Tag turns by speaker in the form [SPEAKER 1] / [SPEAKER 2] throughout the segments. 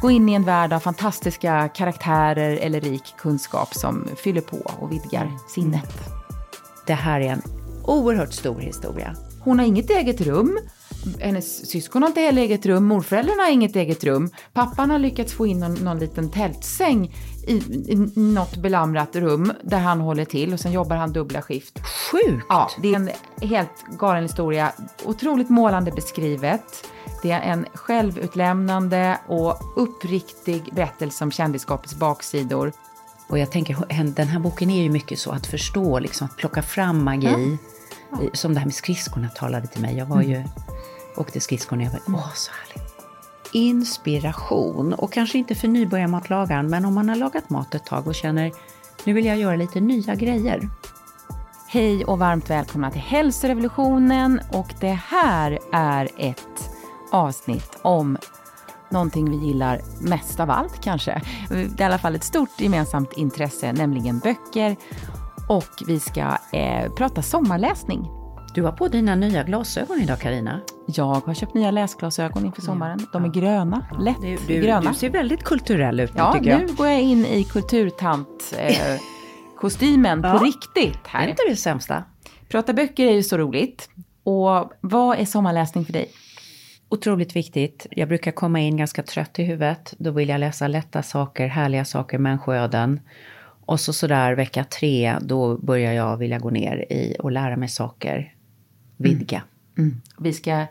[SPEAKER 1] Gå in i en värld av fantastiska karaktärer eller rik kunskap som fyller på och vidgar sinnet.
[SPEAKER 2] Det här är en oerhört stor historia.
[SPEAKER 1] Hon har inget eget rum. Hennes syskon har inte heller eget rum. Morföräldrarna har inget eget rum. Pappan har lyckats få in någon, någon liten tältsäng i, i något belamrat rum där han håller till och sen jobbar han dubbla skift.
[SPEAKER 2] Sjukt!
[SPEAKER 1] Ja, det är en helt galen historia. Otroligt målande beskrivet. Det är en självutlämnande och uppriktig berättelse om kändisskapets baksidor.
[SPEAKER 2] Och jag tänker, den här boken är ju mycket så att förstå, liksom att plocka fram magi. Ja. Ja. Som det här med skridskorna talade till mig. Jag var ju, mm. åkte skridskor när jag var, åh så härligt. Inspiration, och kanske inte för nybörjarmatlagaren, men om man har lagat mat ett tag och känner, nu vill jag göra lite nya grejer.
[SPEAKER 1] Hej och varmt välkomna till hälsorevolutionen och det här är ett avsnitt om någonting vi gillar mest av allt kanske. Det är i alla fall ett stort gemensamt intresse, nämligen böcker. Och vi ska eh, prata sommarläsning.
[SPEAKER 2] Du har på dina nya glasögon idag Karina.
[SPEAKER 1] Jag har köpt nya läsglasögon inför sommaren. De är gröna, lätt
[SPEAKER 2] du, du,
[SPEAKER 1] gröna.
[SPEAKER 2] Du ser väldigt kulturell ut
[SPEAKER 1] ja,
[SPEAKER 2] tycker jag.
[SPEAKER 1] nu går jag in i kulturtant eh, ja. på riktigt. Här.
[SPEAKER 2] Det är inte det sämsta.
[SPEAKER 1] Prata böcker är ju så roligt. Och vad är sommarläsning för dig?
[SPEAKER 2] Otroligt viktigt. Jag brukar komma in ganska trött i huvudet. Då vill jag läsa lätta saker, härliga saker, människoöden. Och så sådär vecka tre, då börjar jag vilja gå ner i och lära mig saker. Vidga.
[SPEAKER 1] Mm. Mm. Vi ska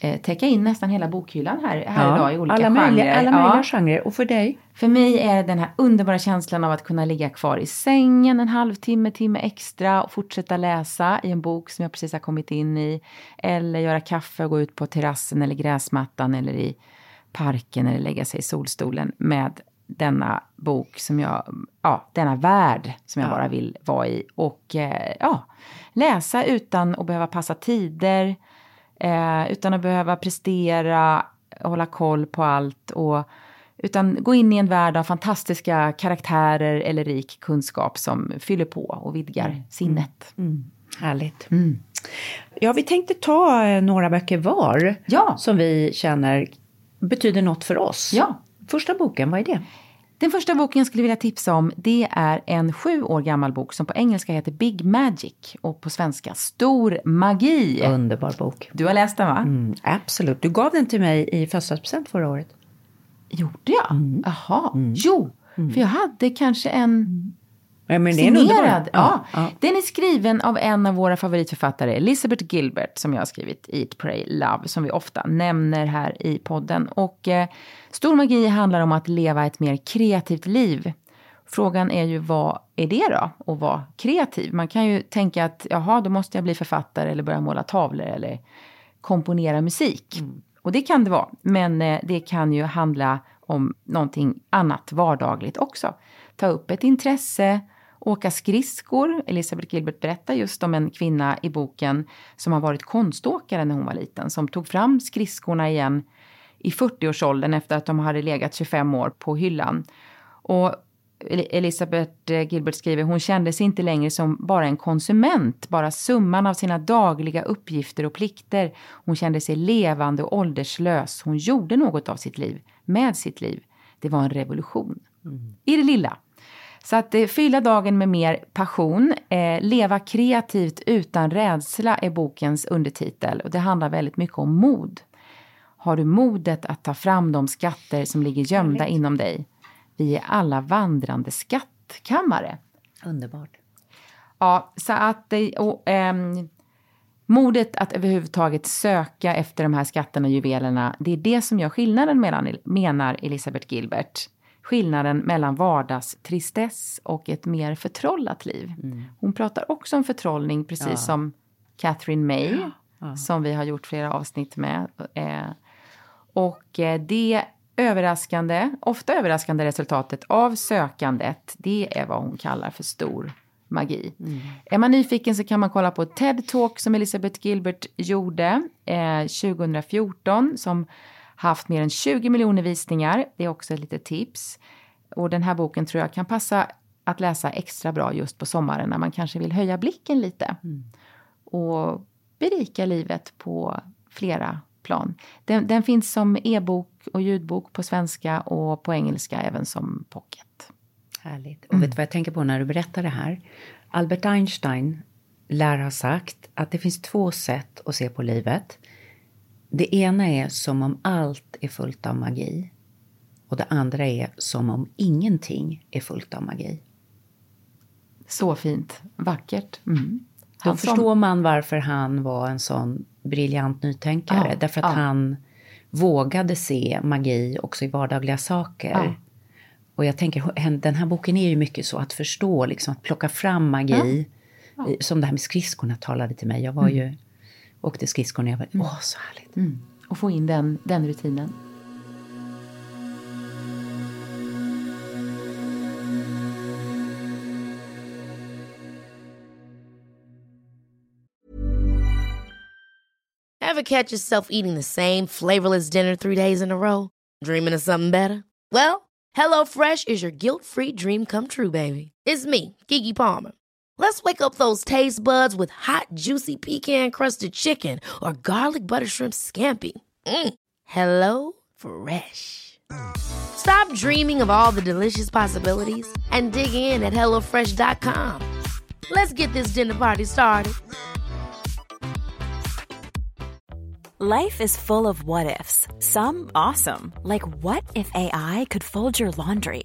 [SPEAKER 1] eh, täcka in nästan hela bokhyllan här, här ja, idag i olika
[SPEAKER 2] alla
[SPEAKER 1] genrer.
[SPEAKER 2] Möjliga, alla möjliga ja. genrer. Och för dig?
[SPEAKER 1] För mig är det den här underbara känslan av att kunna ligga kvar i sängen en halvtimme, timme extra och fortsätta läsa i en bok som jag precis har kommit in i. Eller göra kaffe och gå ut på terrassen eller gräsmattan eller i parken eller lägga sig i solstolen med denna bok som jag, ja, denna värld som jag ja. bara vill vara i. Och eh, ja, läsa utan att behöva passa tider, eh, utan att behöva prestera, hålla koll på allt och utan gå in i en värld av fantastiska karaktärer eller rik kunskap som fyller på och vidgar mm. sinnet.
[SPEAKER 2] Mm. mm. Härligt. Mm. Ja, vi tänkte ta eh, några böcker var
[SPEAKER 1] ja.
[SPEAKER 2] som vi känner betyder något för oss.
[SPEAKER 1] Ja.
[SPEAKER 2] Första boken, vad är det?
[SPEAKER 1] Den första boken jag skulle vilja tipsa om det är en sju år gammal bok som på engelska heter Big Magic och på svenska Stor Magi.
[SPEAKER 2] Underbar bok.
[SPEAKER 1] Du har läst den va?
[SPEAKER 2] Mm, absolut. Du gav den till mig i födelsedagspresent förra året.
[SPEAKER 1] Gjorde jag? Mm. Jaha. Mm. Jo, mm. för jag hade kanske en
[SPEAKER 2] Ja, men det
[SPEAKER 1] är
[SPEAKER 2] signerad.
[SPEAKER 1] Ja, ja. Den är skriven av en av våra favoritförfattare, Elizabeth Gilbert, som jag har skrivit Eat, Pray, Love, som vi ofta nämner här i podden. Och eh, Stor magi handlar om att leva ett mer kreativt liv. Frågan är ju vad är det då, att vara kreativ? Man kan ju tänka att jaha, då måste jag bli författare eller börja måla tavlor eller komponera musik. Mm. Och det kan det vara, men eh, det kan ju handla om någonting annat vardagligt också. Ta upp ett intresse, åka skridskor. Elisabeth Gilbert berättar just om en kvinna i boken som har varit konståkare när hon var liten, som tog fram skridskorna igen i 40-årsåldern efter att de hade legat 25 år på hyllan. Och Elisabeth Gilbert skriver, hon kände sig inte längre som bara en konsument, bara summan av sina dagliga uppgifter och plikter. Hon kände sig levande och ålderslös. Hon gjorde något av sitt liv, med sitt liv. Det var en revolution. Mm. I det lilla. Så att eh, fylla dagen med mer passion, eh, leva kreativt utan rädsla är bokens undertitel och det handlar väldigt mycket om mod. Har du modet att ta fram de skatter som ligger gömda inom dig? Vi är alla vandrande skattkammare.
[SPEAKER 2] Underbart.
[SPEAKER 1] Ja, så att och, ähm, modet att överhuvudtaget söka efter de här skatterna och juvelerna, det är det som gör skillnaden mellan, menar Elisabeth Gilbert skillnaden mellan vardagstristess och ett mer förtrollat liv. Mm. Hon pratar också om förtrollning, precis ja. som Catherine May, ja. Ja. som vi har gjort flera avsnitt med. Eh, och eh, det överraskande, ofta överraskande resultatet av sökandet, det är vad hon kallar för stor magi. Mm. Är man nyfiken så kan man kolla på TED-talk som Elisabeth Gilbert gjorde eh, 2014 som haft mer än 20 miljoner visningar. Det är också ett litet tips. Och den här boken tror jag kan passa att läsa extra bra just på sommaren när man kanske vill höja blicken lite. Mm. Och berika livet på flera plan. Den, den finns som e-bok och ljudbok på svenska och på engelska även som pocket.
[SPEAKER 2] Härligt. Och mm. vet du vad jag tänker på när du berättar det här? Albert Einstein lär ha sagt att det finns två sätt att se på livet. Det ena är som om allt är fullt av magi. Och det andra är som om ingenting är fullt av magi.
[SPEAKER 1] Så fint. Vackert. Mm.
[SPEAKER 2] Då förstår man varför han var en sån briljant nytänkare. Ja, därför att ja. han vågade se magi också i vardagliga saker. Ja. Och jag tänker, den här boken är ju mycket så att förstå, liksom, att plocka fram magi. Som det här med skridskorna talade till mig. Jag var mm. ju, åkte skridskor när jag var, mm. åh så härligt. Mm.
[SPEAKER 1] Och få in den, den rutinen.
[SPEAKER 3] Have catch yourself eating the same flavorless dinner three days in a row? Dreaming of something better? Well, hello fresh is your guilt free dream come true baby. It's me, Gigi Palmer. Let's wake up those taste buds with hot, juicy pecan crusted chicken or garlic butter shrimp scampi. Mm. Hello Fresh. Stop dreaming of all the delicious possibilities and dig in at HelloFresh.com. Let's get this dinner party started.
[SPEAKER 4] Life is full of what ifs, some awesome, like what if AI could fold your laundry?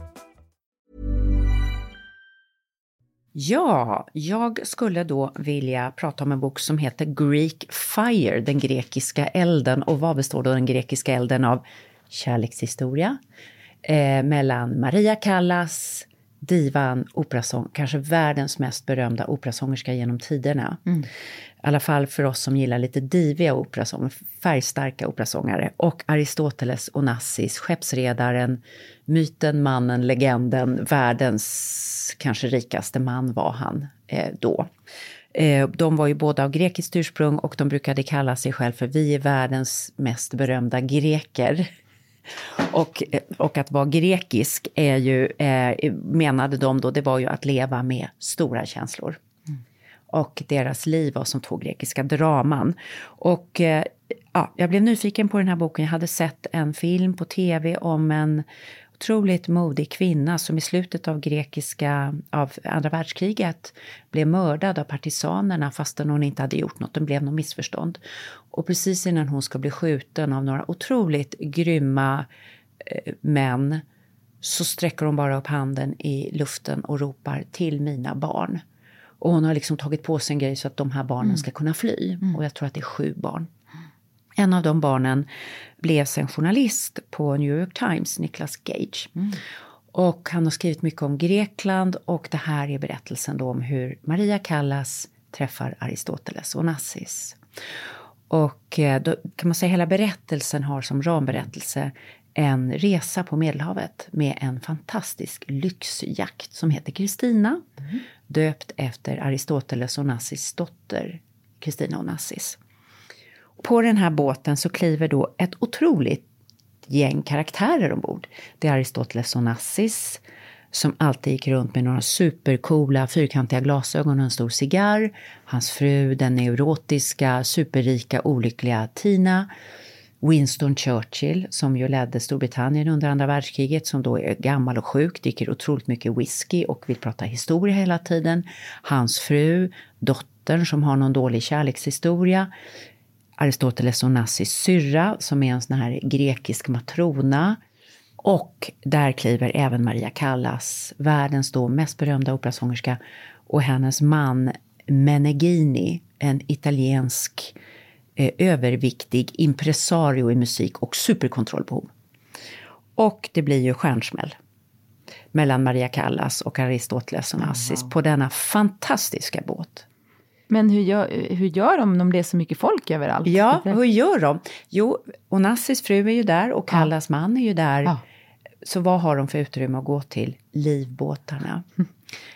[SPEAKER 2] Ja, jag skulle då vilja prata om en bok som heter Greek Fire, den grekiska elden. Och vad består då den grekiska elden av? Kärlekshistoria eh, mellan Maria Callas, divan, operasång, kanske världens mest berömda operasångerska genom tiderna. Mm. I alla fall för oss som gillar lite diviga operasånger, färgstarka operasångare. Och Aristoteles Onassis, skeppsredaren, myten, mannen, legenden, världens kanske rikaste man var han eh, då. Eh, de var ju båda av grekiskt ursprung och de brukade kalla sig själva för vi är världens mest berömda greker. Och, eh, och att vara grekisk är ju, eh, menade de då, det var ju att leva med stora känslor. Och deras liv var som två grekiska draman. Och eh, ja, jag blev nyfiken på den här boken. Jag hade sett en film på tv om en otroligt modig kvinna som i slutet av grekiska, av andra världskriget blev mördad av partisanerna fastän hon inte hade gjort något, det blev något missförstånd. Och precis innan hon ska bli skjuten av några otroligt grymma eh, män så sträcker hon bara upp handen i luften och ropar till mina barn. Och hon har liksom tagit på sig en grej så att de här barnen mm. ska kunna fly. Mm. Och jag tror att det är sju barn. En av de barnen blev sen journalist på New York Times, Niklas Gage. Mm. Och han har skrivit mycket om Grekland och det här är berättelsen då om hur Maria Callas träffar Aristoteles och Nassis. Och eh, då kan man säga hela berättelsen har som ramberättelse en resa på Medelhavet med en fantastisk lyxjakt som heter Kristina. Mm. Döpt efter Aristoteles och Nassis dotter Kristina Onassis. På den här båten så kliver då ett otroligt gäng karaktärer ombord. Det är Aristoteles Onassis som alltid gick runt med några supercoola fyrkantiga glasögon och en stor cigarr. Hans fru, den neurotiska, superrika, olyckliga Tina. Winston Churchill, som ju ledde Storbritannien under andra världskriget, som då är gammal och sjuk, dricker otroligt mycket whisky och vill prata historia hela tiden. Hans fru, dottern som har någon dålig kärlekshistoria. Aristoteles Onassis syrra, som är en sån här grekisk matrona. Och där kliver även Maria Callas, världens då mest berömda operasångerska, och hennes man Meneghini, en italiensk eh, överviktig impresario i musik och superkontrollbehov. Och det blir ju stjärnsmäll mellan Maria Callas och Aristoteles Onassis på denna fantastiska båt.
[SPEAKER 1] Men hur gör, hur gör de om det är så mycket folk överallt?
[SPEAKER 2] Ja, hur gör de? Jo, Onassis fru är ju där och Callas ja. man är ju där. Ja. Så vad har de för utrymme att gå till? Livbåtarna.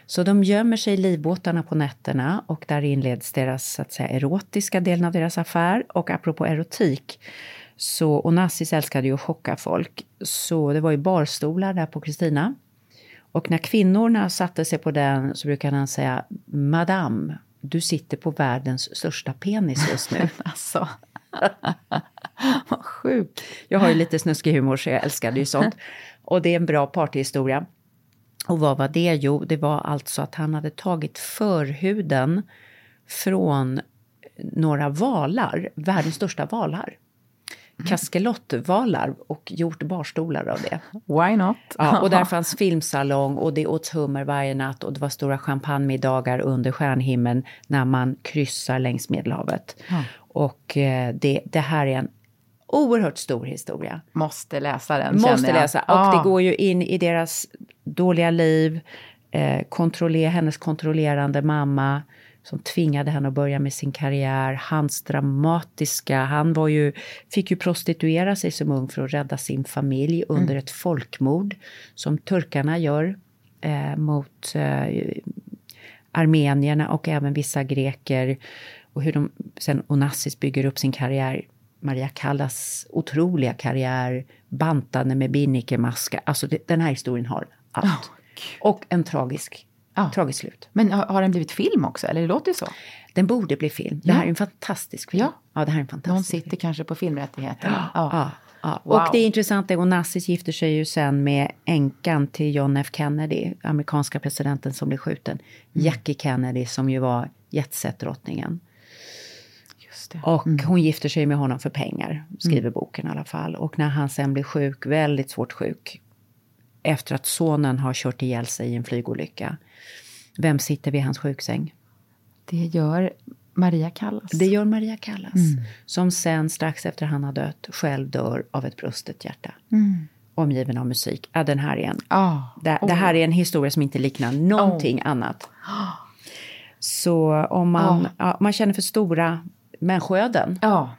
[SPEAKER 2] Så de gömmer sig i livbåtarna på nätterna och där inleds deras så att säga, erotiska delen av deras affär. Och apropå erotik, så Onassis älskade ju att chocka folk. Så det var ju barstolar där på Kristina. Och när kvinnorna satte sig på den så brukade han säga Madame, du sitter på världens största penis just nu.
[SPEAKER 1] alltså. Vad sjukt.
[SPEAKER 2] Jag har ju lite snuskig humor så jag älskade ju sånt. Och det är en bra partyhistoria. Och vad var det? Jo, det var alltså att han hade tagit förhuden från några valar, världens största valar. Mm. kaskelottvalar och gjort barstolar av det.
[SPEAKER 1] Why not?
[SPEAKER 2] Ja, och där fanns filmsalong och det åts hummer varje natt och det var stora champagnemiddagar under stjärnhimlen när man kryssar längs Medelhavet. Ja. Och eh, det, det här är en oerhört stor historia.
[SPEAKER 1] Måste läsa den,
[SPEAKER 2] Måste läsa. Och ah. det går ju in i deras dåliga liv, eh, kontroller, hennes kontrollerande mamma, som tvingade henne att börja med sin karriär. Hans dramatiska... Han var ju, fick ju prostituera sig som ung för att rädda sin familj mm. under ett folkmord som turkarna gör eh, mot eh, armenierna och även vissa greker. Och hur de sen Onassis bygger upp sin karriär. Maria Callas otroliga karriär, bantande med binnikemaska. Alltså det, den här historien har allt. Oh, och en tragisk Ja. Tragiskt slut.
[SPEAKER 1] Men har, har, den blivit film också? Eller det låter så.
[SPEAKER 2] Den borde bli film. Det här är en fantastisk film. Ja,
[SPEAKER 1] ja
[SPEAKER 2] det här är en fantastisk
[SPEAKER 1] Någon sitter film. kanske på filmrättigheterna.
[SPEAKER 2] Ja. ja. Ja, wow. Och det är intressant, Onassis gifter sig ju sen med änkan till John F Kennedy, amerikanska presidenten som blev skjuten. Mm. Jackie Kennedy som ju var jetset-drottningen. Och mm. hon gifter sig med honom för pengar, skriver mm. boken i alla fall. Och när han sen blir sjuk, väldigt svårt sjuk, efter att sonen har kört ihjäl sig i en flygolycka. Vem sitter vid hans sjuksäng?
[SPEAKER 1] Det gör Maria Callas.
[SPEAKER 2] Det gör Maria Callas. Mm. Som sen, strax efter han har dött, själv dör av ett brustet hjärta. Mm. Omgiven av musik. Ja, den här är en, oh. det, oh. det, här är en historia som inte liknar någonting oh. annat. Så om man, ja, man känner för stora människoöden.
[SPEAKER 1] Ja.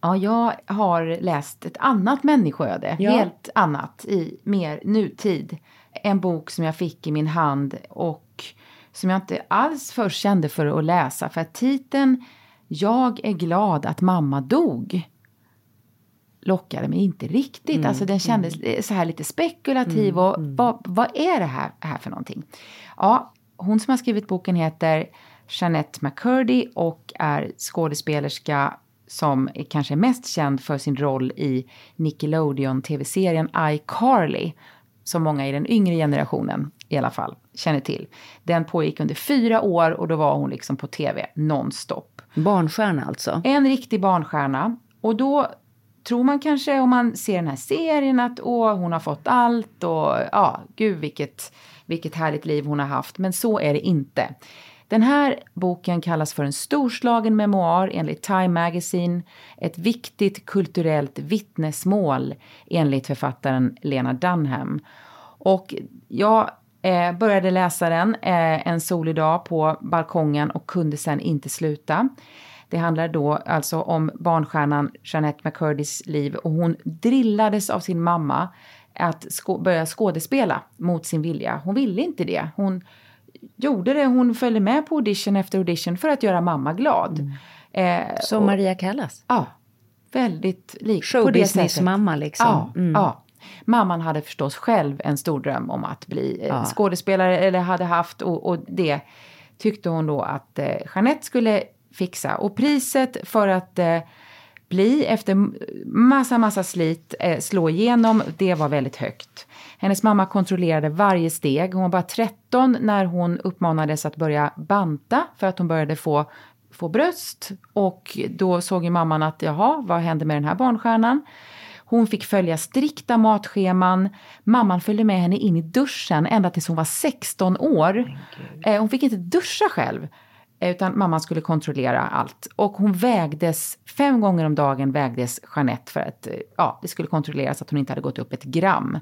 [SPEAKER 1] Ja, jag har läst ett annat människoöde, ja. helt annat, i mer nutid. En bok som jag fick i min hand och som jag inte alls först kände för att läsa. För att titeln Jag är glad att mamma dog lockade mig inte riktigt. Mm, alltså den kändes mm. så här lite spekulativ mm, och mm. vad, vad är det här, här för någonting? Ja, hon som har skrivit boken heter Jeanette McCurdy och är skådespelerska som är kanske är mest känd för sin roll i Nickelodeon-tv-serien iCarly, som många i den yngre generationen i alla fall känner till. Den pågick under fyra år och då var hon liksom på tv nonstop.
[SPEAKER 2] Barnstjärna alltså?
[SPEAKER 1] En riktig barnstjärna. Och då tror man kanske om man ser den här serien att åh, hon har fått allt och ja, gud vilket, vilket härligt liv hon har haft. Men så är det inte. Den här boken kallas för en storslagen memoar enligt Time Magazine, ett viktigt kulturellt vittnesmål enligt författaren Lena Dunham. Och jag eh, började läsa den eh, en solig dag på balkongen och kunde sen inte sluta. Det handlar då alltså om barnstjärnan Jeanette McCurdys liv och hon drillades av sin mamma att sko- börja skådespela mot sin vilja. Hon ville inte det. Hon gjorde det. Hon följde med på audition efter audition för att göra mamma glad.
[SPEAKER 2] Mm. Eh, Som Maria Callas?
[SPEAKER 1] Ja, väldigt lik.
[SPEAKER 2] Showbusiness-mamma liksom.
[SPEAKER 1] Ja, mm. ja. Mamman hade förstås själv en stor dröm om att bli eh, ja. skådespelare, eller hade haft, och, och, det tyckte hon då att eh, Jeanette skulle fixa. Och priset för att eh, bli, efter massa, massa slit, eh, slå igenom, det var väldigt högt. Hennes mamma kontrollerade varje steg. Hon var bara 13 när hon uppmanades att börja banta för att hon började få, få bröst. Och då såg ju mamman att jaha, vad hände med den här barnstjärnan? Hon fick följa strikta matscheman. Mamman följde med henne in i duschen ända tills hon var 16 år. Eh, hon fick inte duscha själv. Utan mamman skulle kontrollera allt. Och hon vägdes, fem gånger om dagen vägdes Jeanette för att ja, det skulle kontrolleras att hon inte hade gått upp ett gram.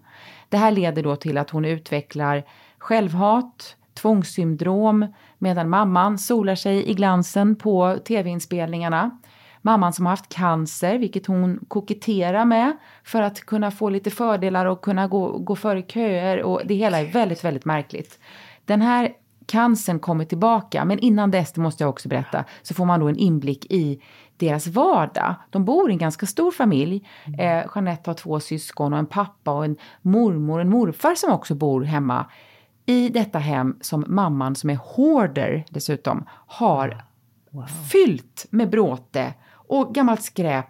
[SPEAKER 1] Det här leder då till att hon utvecklar självhat, tvångssyndrom, medan mamman solar sig i glansen på tv-inspelningarna. Mamman som har haft cancer, vilket hon koketterar med för att kunna få lite fördelar och kunna gå, gå före köer. Och det hela är väldigt, väldigt märkligt. Den här cancern kommer tillbaka, men innan dess, det måste jag också berätta, så får man då en inblick i deras vardag. De bor i en ganska stor familj. Eh, Jeanette har två syskon och en pappa och en mormor och en morfar som också bor hemma i detta hem som mamman, som är hoarder dessutom, har fyllt med bråte och gammalt skräp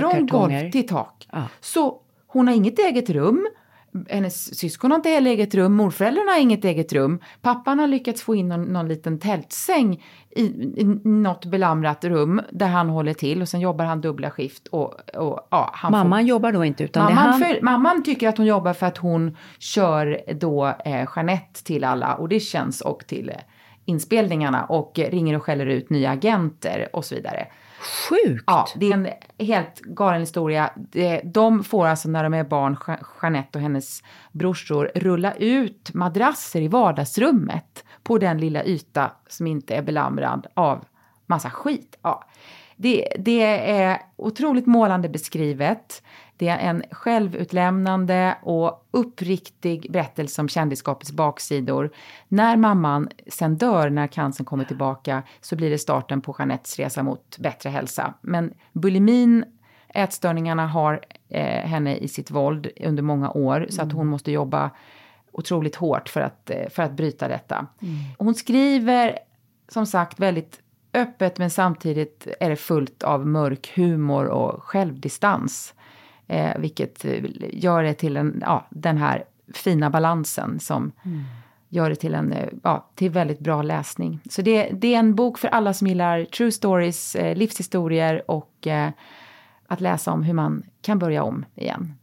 [SPEAKER 1] från golv till tak.
[SPEAKER 2] Ja.
[SPEAKER 1] Så hon har inget eget rum. Hennes syskon har inte heller eget rum, morföräldrarna har inget eget rum. Pappan har lyckats få in någon, någon liten tältsäng i, i något belamrat rum där han håller till och sen jobbar han dubbla skift och, och ja, han får
[SPEAKER 2] Mamman jobbar då inte utan det
[SPEAKER 1] Mamman,
[SPEAKER 2] han...
[SPEAKER 1] för, mamman tycker att hon jobbar för att hon kör då eh, Jeanette till alla auditions och till eh, inspelningarna och ringer och skäller ut nya agenter och så vidare.
[SPEAKER 2] Sjukt!
[SPEAKER 1] Ja, det är en helt galen historia. De får alltså när de är barn, Jeanette och hennes brorsor, rulla ut madrasser i vardagsrummet på den lilla yta som inte är belamrad av massa skit. Ja. Det, det är otroligt målande beskrivet. Det är en självutlämnande och uppriktig berättelse om kändisskapets baksidor. När mamman sen dör, när cancern kommer tillbaka, så blir det starten på Jeanettes resa mot bättre hälsa. Men bulimin, ätstörningarna har eh, henne i sitt våld under många år, så att hon måste jobba otroligt hårt för att, eh, för att bryta detta. Hon skriver som sagt väldigt öppet men samtidigt är det fullt av mörk humor och självdistans. Eh, vilket eh, gör det till en, ja, den här fina balansen som gör det till en eh, ja, till väldigt bra läsning. Så det, det är en bok för alla som gillar true stories, eh, livshistorier och eh, att läsa om hur man kan börja om igen.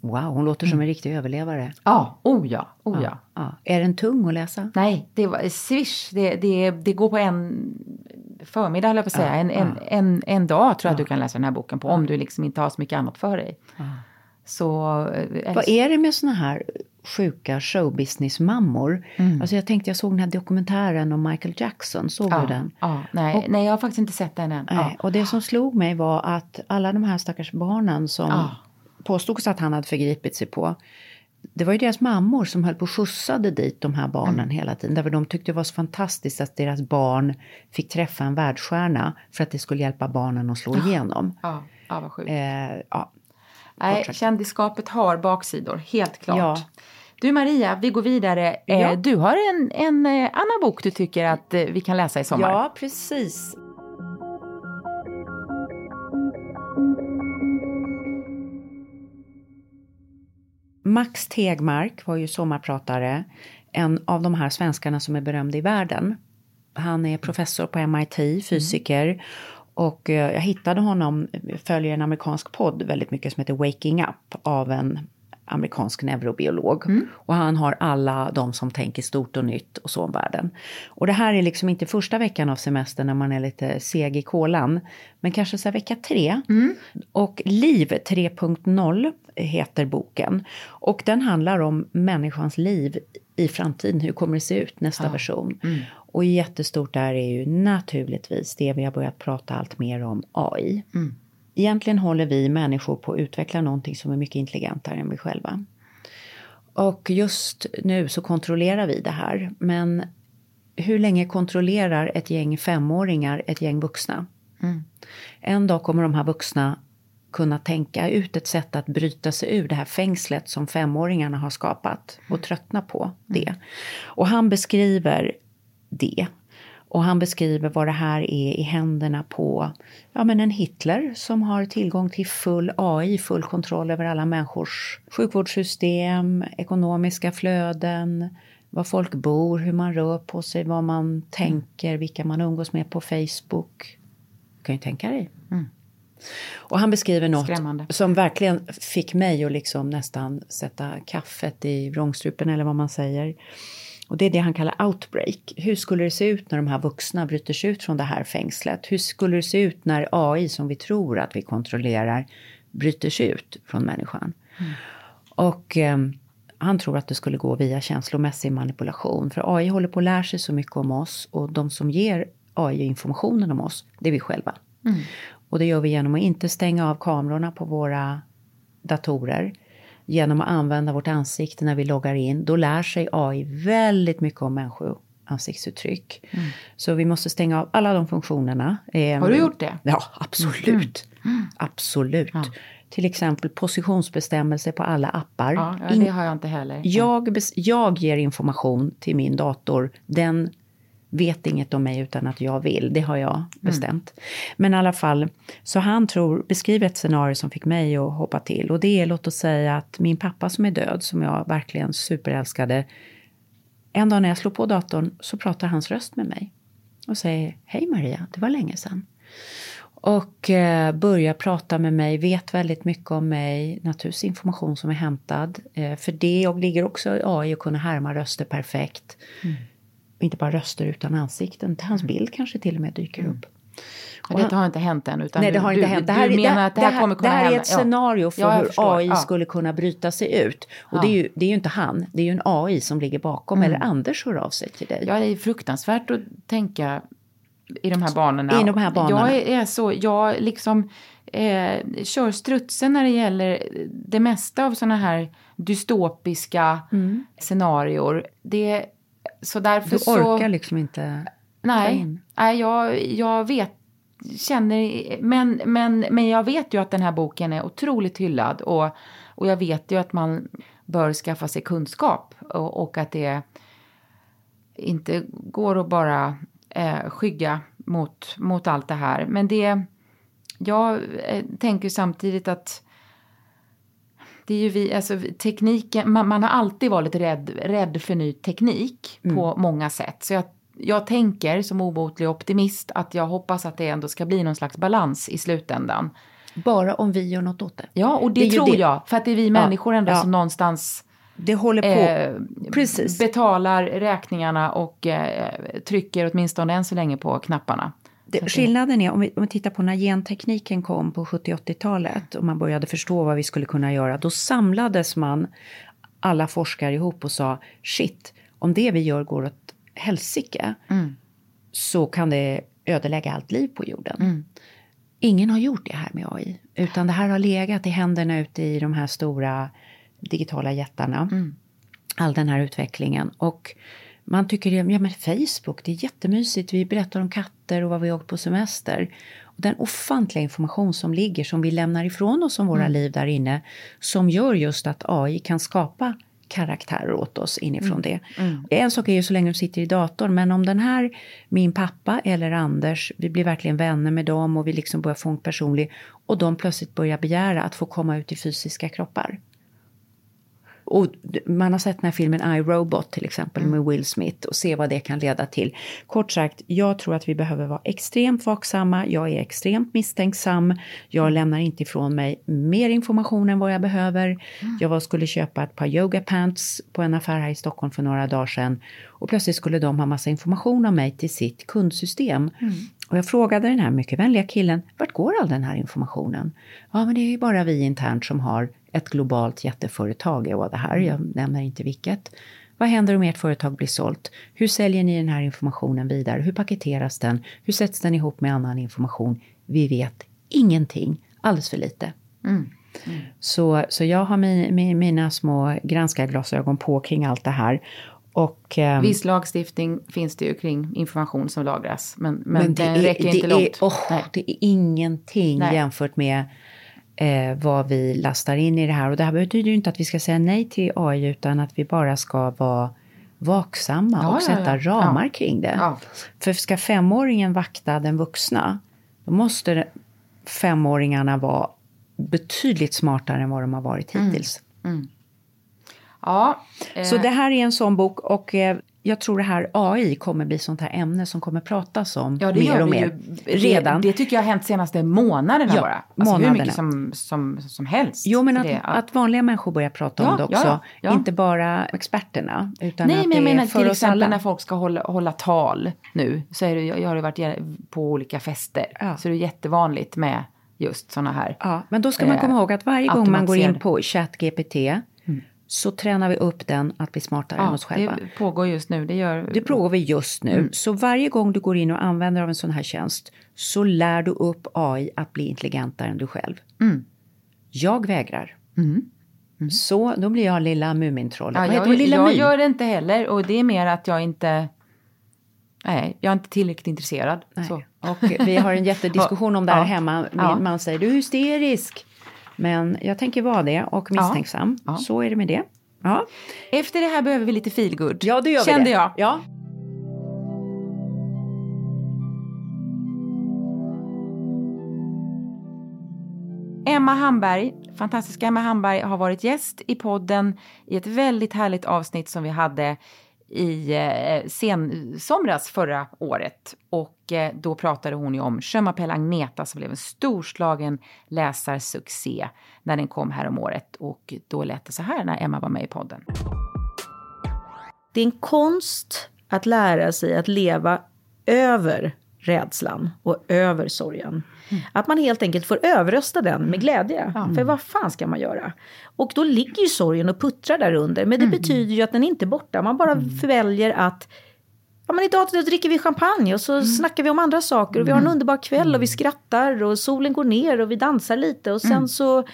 [SPEAKER 2] Wow, hon låter som en riktig överlevare.
[SPEAKER 1] Ja, oh ja, oh ja.
[SPEAKER 2] Ja. Är den tung att läsa?
[SPEAKER 1] Nej, det var swish. Det, det, det går på en förmiddag, höll jag på att säga. En, en, en, en dag tror jag att du kan läsa den här boken på, om du liksom inte har så mycket annat för dig. Så... eh,
[SPEAKER 2] Vad är det med såna här sjuka showbusiness-mammor? Alltså jag tänkte, jag såg den här dokumentären om Michael Jackson, såg
[SPEAKER 1] ja,
[SPEAKER 2] du den?
[SPEAKER 1] Ja, nej,
[SPEAKER 2] Och-
[SPEAKER 1] nej, jag har faktiskt inte sett den än.
[SPEAKER 2] Nej,
[SPEAKER 1] Ja.
[SPEAKER 2] och det som slog mig var att alla de här stackars barnen som
[SPEAKER 1] Ja.
[SPEAKER 2] påstods att han hade förgripit sig på. Det var ju deras mammor som höll på och skjutsade dit de här barnen
[SPEAKER 1] Mm.
[SPEAKER 2] hela tiden. Därför de tyckte det var så fantastiskt att deras barn fick träffa en världsstjärna för att det skulle hjälpa barnen att slå igenom.
[SPEAKER 1] Ja, ja, vad sjukt.
[SPEAKER 2] Eh, ja.
[SPEAKER 1] nej,
[SPEAKER 2] sagt.
[SPEAKER 1] kändisskapet har baksidor, helt klart.
[SPEAKER 2] Ja.
[SPEAKER 1] Du Maria, vi går vidare. Eh,
[SPEAKER 2] Ja.
[SPEAKER 1] Du har en, en eh, annan bok du tycker att eh, vi kan läsa i sommar.
[SPEAKER 2] ja, precis. Max Tegmark var ju sommarpratare, en av de här svenskarna som är berömda i världen. Han är professor på MIT, fysiker. Och eh, jag hittade honom, följer en amerikansk podd väldigt mycket som heter Waking Up av en amerikansk neurobiolog. Och han har alla de som tänker stort och nytt och så om världen. Och det här är liksom inte första veckan av semestern när man är lite seg i kolan. Men kanske så här vecka tre. Och Liv 3.0 heter boken. Och den handlar om människans liv i framtiden. Hur kommer det se ut nästa version? Och jättestort där är ju naturligtvis det vi har börjat prata allt mer om, AI. Egentligen håller vi människor på att utveckla någonting som är mycket intelligentare än vi själva. Och just nu så kontrollerar vi det här. Men hur länge kontrollerar ett gäng femåringar ett gäng vuxna? En dag kommer de här vuxna kunna tänka ut ett sätt att bryta sig ur det här fängslet som femåringarna har skapat och tröttna på det. Och han beskriver det. Och han beskriver vad det här är i händerna på ja, men en Hitler som har tillgång till full AI, full kontroll över alla människors sjukvårdssystem, ekonomiska flöden, var folk bor, hur man rör på sig, vad man tänker, vilka man umgås med på Facebook. Du kan ju tänka dig. Och han beskriver något
[SPEAKER 1] Skrämmande.
[SPEAKER 2] som verkligen fick mig att liksom nästan sätta kaffet i vrångstrupen eller vad man säger. Och det är det han kallar outbreak. Hur skulle det se ut när de här vuxna bryter sig ut från det här fängslet? Hur skulle det se ut när AI som vi tror att vi kontrollerar bryter sig ut från människan? Och eh, han tror att det skulle gå via känslomässig manipulation. För AI håller på att lära sig så mycket om oss och de som ger AI informationen om oss, det är vi själva. Och det gör vi genom att inte stänga av kamerorna på våra datorer. Genom att använda vårt ansikte när vi loggar in. Då lär sig AI väldigt mycket om människoansiktsuttryck. Så vi måste stänga av alla de funktionerna. Eh,
[SPEAKER 1] Har du gjort det?
[SPEAKER 2] Ja, absolut. Absolut. Till exempel positionsbestämmelse på alla appar.
[SPEAKER 1] Ja, ja, det har jag inte heller.
[SPEAKER 2] Jag, jag ger information till min dator. Den vet inget om mig utan att jag vill. Det har jag bestämt. Men i alla fall, så han tror, beskriver ett scenario som fick mig att hoppa till. Och det är, låt oss säga att min pappa som är död, som jag verkligen superälskade. En dag när jag slår på datorn så pratar hans röst med mig. Och säger, hej Maria, det var länge sedan. Och eh, börjar prata med mig, vet väldigt mycket om mig, naturligtvis information som är hämtad. Eh, för det och ligger också i AI att kunna härma röster perfekt. Inte bara röster utan ansikten. Hans bild kanske till och med dyker upp.
[SPEAKER 1] Men detta har inte hänt än. Utan
[SPEAKER 2] Nej, det
[SPEAKER 1] du,
[SPEAKER 2] har inte
[SPEAKER 1] du,
[SPEAKER 2] hänt. Det
[SPEAKER 1] du
[SPEAKER 2] här, är-
[SPEAKER 1] menar
[SPEAKER 2] det,
[SPEAKER 1] att det här kommer kunna
[SPEAKER 2] det här
[SPEAKER 1] hända?
[SPEAKER 2] är ett scenario för
[SPEAKER 1] Ja,
[SPEAKER 2] hur
[SPEAKER 1] förstår.
[SPEAKER 2] AI
[SPEAKER 1] Ja.
[SPEAKER 2] skulle kunna bryta sig ut. Och
[SPEAKER 1] Ja.
[SPEAKER 2] det, är ju, det är ju inte han, det är ju en AI som ligger bakom. Eller Anders hör av sig till dig.
[SPEAKER 1] Ja, det är fruktansvärt att tänka i de här banorna.
[SPEAKER 2] I de här banorna.
[SPEAKER 1] Jag är, så, jag liksom eh, kör strutsen när det gäller det mesta av såna här dystopiska scenarior. Det, så därför
[SPEAKER 2] du
[SPEAKER 1] så...
[SPEAKER 2] orkar liksom inte ta
[SPEAKER 1] Nej,
[SPEAKER 2] in.
[SPEAKER 1] nej jag, jag vet, känner, men, men, men jag vet ju att den här boken är otroligt hyllad och, och jag vet ju att man bör skaffa sig kunskap och, och att det inte går att bara eh, skygga mot, mot allt det här. Men det, jag eh, tänker samtidigt att det är ju vi, alltså tekniken, man, man har alltid varit rädd, rädd för ny teknik på många sätt. Så jag, jag tänker som obotlig optimist att jag hoppas att det ändå ska bli någon slags balans i slutändan.
[SPEAKER 2] Bara om vi gör något åt det.
[SPEAKER 1] Ja, och det,
[SPEAKER 2] Det
[SPEAKER 1] tror
[SPEAKER 2] det.
[SPEAKER 1] jag. För att det är vi människor ändå
[SPEAKER 2] ja.
[SPEAKER 1] som någonstans
[SPEAKER 2] Det håller på.
[SPEAKER 1] eh,
[SPEAKER 2] Precis.
[SPEAKER 1] betalar räkningarna och eh, trycker åtminstone än så länge på knapparna.
[SPEAKER 2] Det, skillnaden är, om vi, om vi tittar på när gentekniken kom på 70-80-talet och man började förstå vad vi skulle kunna göra, då samlades man, alla forskare ihop och sa shit, om det vi gör går åt helsike så kan det ödelägga allt liv på jorden. Ingen har gjort det här med AI, utan det här har legat i händerna ute i de här stora digitala jättarna. All den här utvecklingen. Och man tycker, det- ja men Facebook, det är jättemysigt. Vi berättar om katter och vad vi har åkt på semester. Och den ofantliga information som ligger, som vi lämnar ifrån oss om våra liv där inne, som gör just att AI kan skapa karaktärer åt oss inifrån det. En sak är ju så länge de sitter i datorn, men om den här, min pappa eller Anders, vi blir verkligen vänner med dem och vi liksom börjar få en personlig, och de plötsligt börjar begära att få komma ut i fysiska kroppar. Och man har sett den här filmen I, Robot till exempel med Will Smith och se vad det kan leda till. Kort sagt, jag tror att vi behöver vara extremt vaksamma. Jag är extremt misstänksam. Jag lämnar inte ifrån mig mer information än vad jag behöver. Jag var, skulle köpa ett par yoga pants på en affär här i Stockholm för några dagar sedan och plötsligt skulle de ha massa information om mig till sitt kundsystem. Och jag frågade den här mycket vänliga killen, vart går all den här informationen? Ja, men det är ju bara vi internt som har ett globalt jätteföretag. Var det här, jag nämner inte vilket. Vad händer om ert företag blir sålt? Hur säljer ni den här informationen vidare? Hur paketeras den? Hur sätts den ihop med annan information? Vi vet ingenting, alldeles för lite. Så, så jag har min, min, mina små granskarglasögon på kring allt det här. Och, ehm,
[SPEAKER 1] Viss lagstiftning finns det ju kring information som lagras. Men, men,
[SPEAKER 2] Men det
[SPEAKER 1] den
[SPEAKER 2] är,
[SPEAKER 1] räcker
[SPEAKER 2] det
[SPEAKER 1] inte
[SPEAKER 2] är,
[SPEAKER 1] långt. Nej.
[SPEAKER 2] det är ingenting
[SPEAKER 1] Nej.
[SPEAKER 2] jämfört med eh, vad vi lastar in i det här. Och det här betyder ju inte att vi ska säga nej till AI utan att vi bara ska vara vaksamma
[SPEAKER 1] Ja,
[SPEAKER 2] och sätta
[SPEAKER 1] ja.
[SPEAKER 2] ramar
[SPEAKER 1] Ja.
[SPEAKER 2] kring det. För ska femåringen vakta den vuxna, då måste femåringarna vara betydligt smartare än vad de har varit
[SPEAKER 1] Mm.
[SPEAKER 2] hittills.
[SPEAKER 1] Ja, eh,
[SPEAKER 2] Så det här är en sån bok och eh, jag tror det här AI kommer bli sånt här ämne som kommer pratas om
[SPEAKER 1] Ja, det
[SPEAKER 2] mer och mer.
[SPEAKER 1] ju
[SPEAKER 2] Redan.
[SPEAKER 1] Det tycker jag har hänt senaste månaderna
[SPEAKER 2] Ja,
[SPEAKER 1] bara. Alltså hur
[SPEAKER 2] månaderna.
[SPEAKER 1] mycket som, som, som helst.
[SPEAKER 2] Jo, men att,
[SPEAKER 1] Det-
[SPEAKER 2] att vanliga människor börjar prata
[SPEAKER 1] Ja,
[SPEAKER 2] om det också.
[SPEAKER 1] ja.
[SPEAKER 2] Inte bara experterna. Utan
[SPEAKER 1] Nej,
[SPEAKER 2] att
[SPEAKER 1] men
[SPEAKER 2] det
[SPEAKER 1] jag
[SPEAKER 2] är
[SPEAKER 1] menar
[SPEAKER 2] för
[SPEAKER 1] till exempel
[SPEAKER 2] alla.
[SPEAKER 1] när folk ska hålla, hålla tal nu. Så är det, jag, har ju varit på olika fester. Så det är jättevanligt med just sådana här.
[SPEAKER 2] Ja, men då ska man
[SPEAKER 1] eh,
[SPEAKER 2] komma ihåg att varje gång man går in på ChatGPT så tränar vi upp den att bli smartare än
[SPEAKER 1] Ja,
[SPEAKER 2] oss själva.
[SPEAKER 1] det pågår just nu. Det gör...
[SPEAKER 2] Det provar vi just nu.
[SPEAKER 1] Mm.
[SPEAKER 2] Så varje gång du går in och använder av en sån här tjänst så lär du upp AI att bli intelligentare än du själv.
[SPEAKER 1] Mm.
[SPEAKER 2] Jag vägrar. Så då blir jag lilla Mumintrollet.
[SPEAKER 1] Ja,
[SPEAKER 2] Vad heter
[SPEAKER 1] jag?
[SPEAKER 2] Lilla
[SPEAKER 1] jag
[SPEAKER 2] My?
[SPEAKER 1] gör det inte heller. Och det är mer att jag inte... Nej, jag är inte tillräckligt intresserad.
[SPEAKER 2] Och vi har en jättediskussion om det här
[SPEAKER 1] Ja.
[SPEAKER 2] hemma. Min
[SPEAKER 1] Ja.
[SPEAKER 2] man säger du är hysterisk. Men jag tänker vara det och misstänksam.
[SPEAKER 1] Ja.
[SPEAKER 2] Så är det med det. Ja,
[SPEAKER 1] Efter det här behöver vi lite feelgood.
[SPEAKER 2] ja då gör vi
[SPEAKER 1] Kände
[SPEAKER 2] det.
[SPEAKER 1] jag.
[SPEAKER 2] Ja.
[SPEAKER 1] Emma Hamberg, fantastiska Emma Hamberg, har varit gäst i podden i ett väldigt härligt avsnitt som vi hade i eh, sen somras förra året. Och eh, då pratade hon ju om Je m'appelle Agneta som blev en storslagen läsarsuccé när den kom här om året. Och då lät det så här när Emma var med i podden.
[SPEAKER 5] Det är en konst att lära sig att leva över rädslan och över sorgen. Att man helt enkelt får överrösta den med glädje. För vad fan ska man göra? Och då ligger ju sorgen och puttrar där under. Men det betyder ju att den inte är borta. Man bara väljer att Ja, men idag dricker vi champagne och så snackar vi om andra saker. Och vi har en underbar kväll och vi skrattar och solen går ner och vi dansar lite. Och sen så...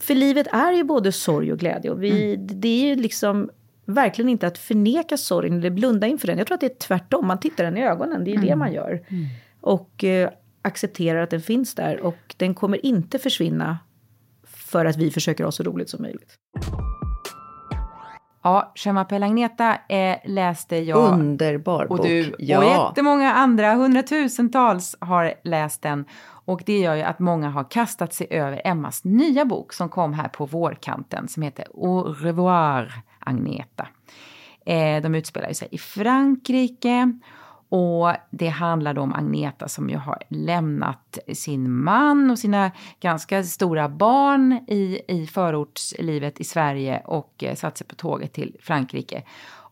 [SPEAKER 5] För livet är ju både sorg och glädje. Och vi, det är ju liksom verkligen inte att förneka sorgen eller blunda inför den. Jag tror att det är tvärtom. Man tittar den i ögonen. Det är det man gör. Och eh, accepterar att den finns där. Och den kommer inte försvinna för att vi försöker ha så roligt som möjligt.
[SPEAKER 1] Ja, Je m'appelle Agneta eh, läste jag.
[SPEAKER 2] Underbar bok.
[SPEAKER 1] Och du
[SPEAKER 2] ja.
[SPEAKER 1] och jättemånga andra, hundratusentals har läst den. Och det gör ju att många har kastat sig över Emmas nya bok som kom här på vårkanten som heter Au revoir Agneta. Eh, de utspelar ju sig i Frankrike och det handlar då om Agneta som ju har lämnat sin man och sina ganska stora barn i, i förortslivet i Sverige och eh, satt sig på tåget till Frankrike.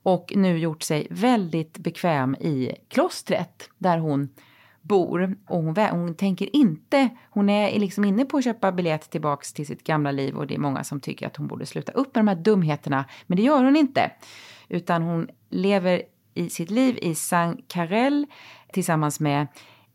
[SPEAKER 1] Och nu gjort sig väldigt bekväm i klostret där hon bor. Och hon, hon tänker inte, hon är liksom inne på att köpa biljett tillbaks till sitt gamla liv och det är många som tycker att hon borde sluta upp med de här dumheterna. Men det gör hon inte. Utan hon lever i sitt liv i Saint Carel tillsammans med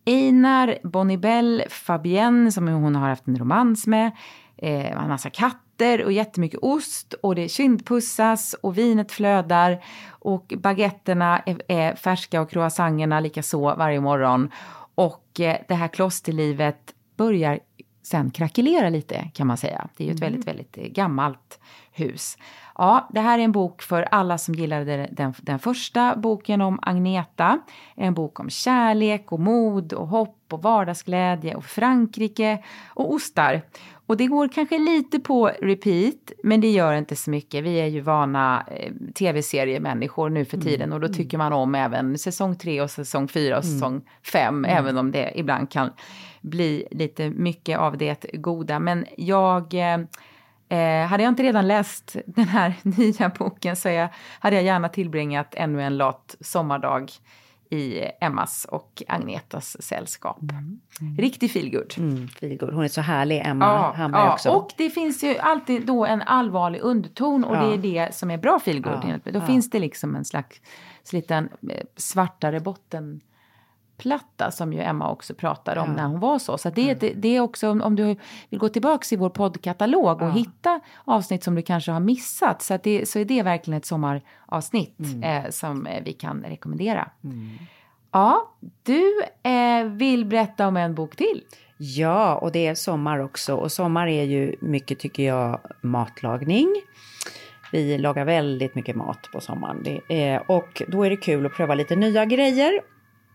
[SPEAKER 1] Einar, Bonibel, Fabienne som hon har haft en romans med. Eh, en massa katter och jättemycket ost och det kindpussas och vinet flödar och baguetterna är, är färska och croissangerna lika så varje morgon. Och eh, det här klosterlivet börjar sen krackelera lite kan man säga. Det är ju ett väldigt, väldigt eh, gammalt hus. Ja, det här är en bok för alla som gillade den, den första boken om Agneta. En bok om kärlek och mod och hopp och vardagsglädje och Frankrike och ostar. Och det går kanske lite på repeat, men det gör inte så mycket. Vi är ju vana eh, tv-seriemänniskor nu för tiden och då tycker man om även säsong 3 och säsong 4 och säsong 5, även om det ibland kan bli lite mycket av det goda. Men jag eh, Eh, hade jag inte redan läst den här nya boken så jag, hade jag gärna tillbringat ännu en lat sommardag i Emmas och Agnetas sällskap. Riktig feelgood.
[SPEAKER 2] Mm, feelgood. Hon är så härlig, Emma Hamberg också.
[SPEAKER 1] och det finns ju alltid då en allvarlig underton och
[SPEAKER 2] Ja.
[SPEAKER 1] det är det som är bra feelgood.
[SPEAKER 2] Ja.
[SPEAKER 1] Då
[SPEAKER 2] ja.
[SPEAKER 1] finns det liksom en slags liten eh, svartare botten platta som ju Emma också pratar om
[SPEAKER 2] Ja. Mm.
[SPEAKER 1] när hon var så. Så det, det, det är också om, om du vill gå tillbaka i vår poddkatalog och
[SPEAKER 2] Ja.
[SPEAKER 1] hitta avsnitt som du kanske har missat så, att det, så är det verkligen ett sommaravsnitt
[SPEAKER 2] Mm.
[SPEAKER 1] eh, som eh, vi kan rekommendera. Ja, du eh, vill berätta om en bok till.
[SPEAKER 2] Ja, och det är sommar också. Och sommar är ju mycket, tycker jag, matlagning. Vi lagar väldigt mycket mat på sommaren. Det är, och då är det kul att pröva lite nya grejer.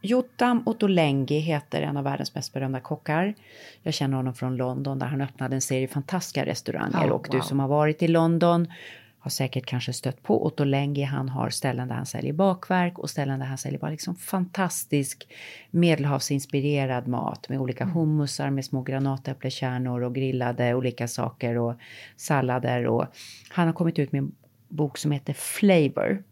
[SPEAKER 2] Jotam Ottolenghi heter en av världens mest berömda kockar. Jag känner honom från London där han öppnade en serie fantastiska restauranger.
[SPEAKER 1] Oh,
[SPEAKER 2] och du
[SPEAKER 1] wow.
[SPEAKER 2] som har varit i London har säkert kanske stött på Otto Lengi. Han har ställen där han säljer bakverk och ställen där han säljer bara liksom fantastisk medelhavsinspirerad mat med olika
[SPEAKER 1] Mm.
[SPEAKER 2] hummusar med små granatäpplekärnor och grillade olika saker och sallader. Och han har kommit ut med en bok som heter Flavor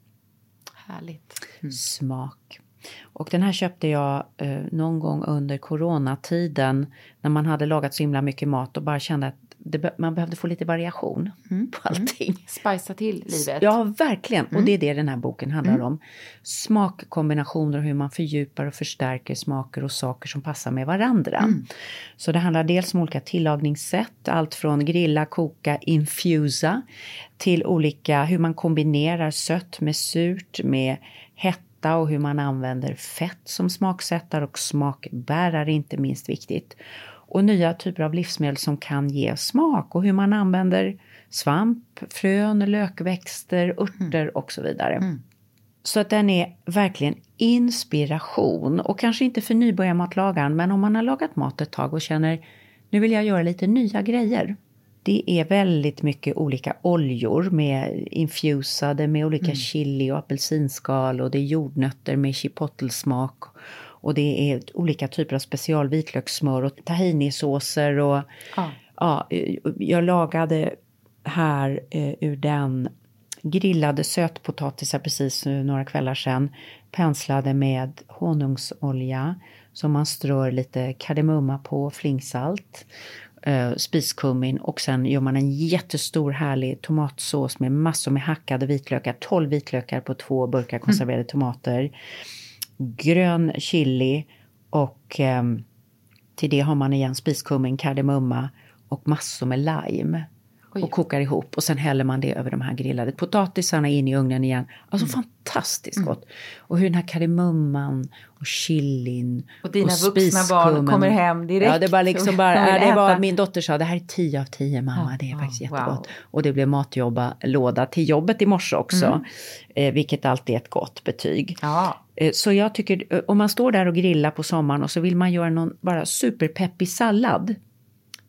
[SPEAKER 1] Härligt.
[SPEAKER 2] smak. Och den här köpte jag eh, någon gång under coronatiden när man hade lagat så himla mycket mat och bara kände att det, man behövde få lite variation på allting.
[SPEAKER 1] Spicea till livet.
[SPEAKER 2] Ja, verkligen. Och det är det den här boken handlar om. Smakkombinationer och hur man fördjupar och förstärker smaker och saker som passar med varandra. Så det handlar dels om olika tillagningssätt, allt från grilla, koka, infusa till olika hur man kombinerar sött med surt, med hetta och hur man använder fett som smaksättare och smakbärare inte minst viktigt. Och nya typer av livsmedel som kan ge smak och hur man använder svamp, frön, lökväxter, örter och så vidare. Så att den är verkligen inspiration och kanske inte för nybörjarmatlagaren men om man har lagat mat ett tag och känner nu vill jag göra lite nya grejer. Det är väldigt mycket olika oljor med infusade med olika chili och apelsinskal och det är jordnötter med chipotle-smak. Och det är olika typer av special vitlökssmör och tahinisåser och
[SPEAKER 1] Ja.
[SPEAKER 2] ja, eh, jag lagade här eh, ur den grillade sötpotatisar precis nu några kvällar sedan. Penslade med honungsolja som man strör lite kardemumma på, flingsalt, eh, spiskummin och sen gör man en jättestor härlig tomatsås med massor med hackade vitlökar, 12 vitlökar på två burkar konserverade tomater, grön chili och ehm, till det har man igen spiskummin, kardemumma och massor med lime.
[SPEAKER 1] Oj.
[SPEAKER 2] Och kokar ihop och sen häller man det över de här grillade potatisarna in i ugnen igen. Alltså
[SPEAKER 1] Mm.
[SPEAKER 2] fantastiskt gott! Och hur den här kardemumman och chilin
[SPEAKER 1] Och dina vuxna barn kommer hem direkt
[SPEAKER 2] Ja, det var liksom
[SPEAKER 1] och
[SPEAKER 2] bara, ja, det var, min dotter sa det här är 10 av 10 mamma,
[SPEAKER 1] Ja,
[SPEAKER 2] det är
[SPEAKER 1] ja,
[SPEAKER 2] faktiskt
[SPEAKER 1] wow.
[SPEAKER 2] jättegott. Och det blev matjobba låda till jobbet i morse också,
[SPEAKER 1] Mm.
[SPEAKER 2] eh, vilket alltid är ett gott betyg.
[SPEAKER 1] Ja.
[SPEAKER 2] Eh, Så jag tycker, eh, om man står där och grillar på sommaren och så vill man göra någon bara superpeppig sallad.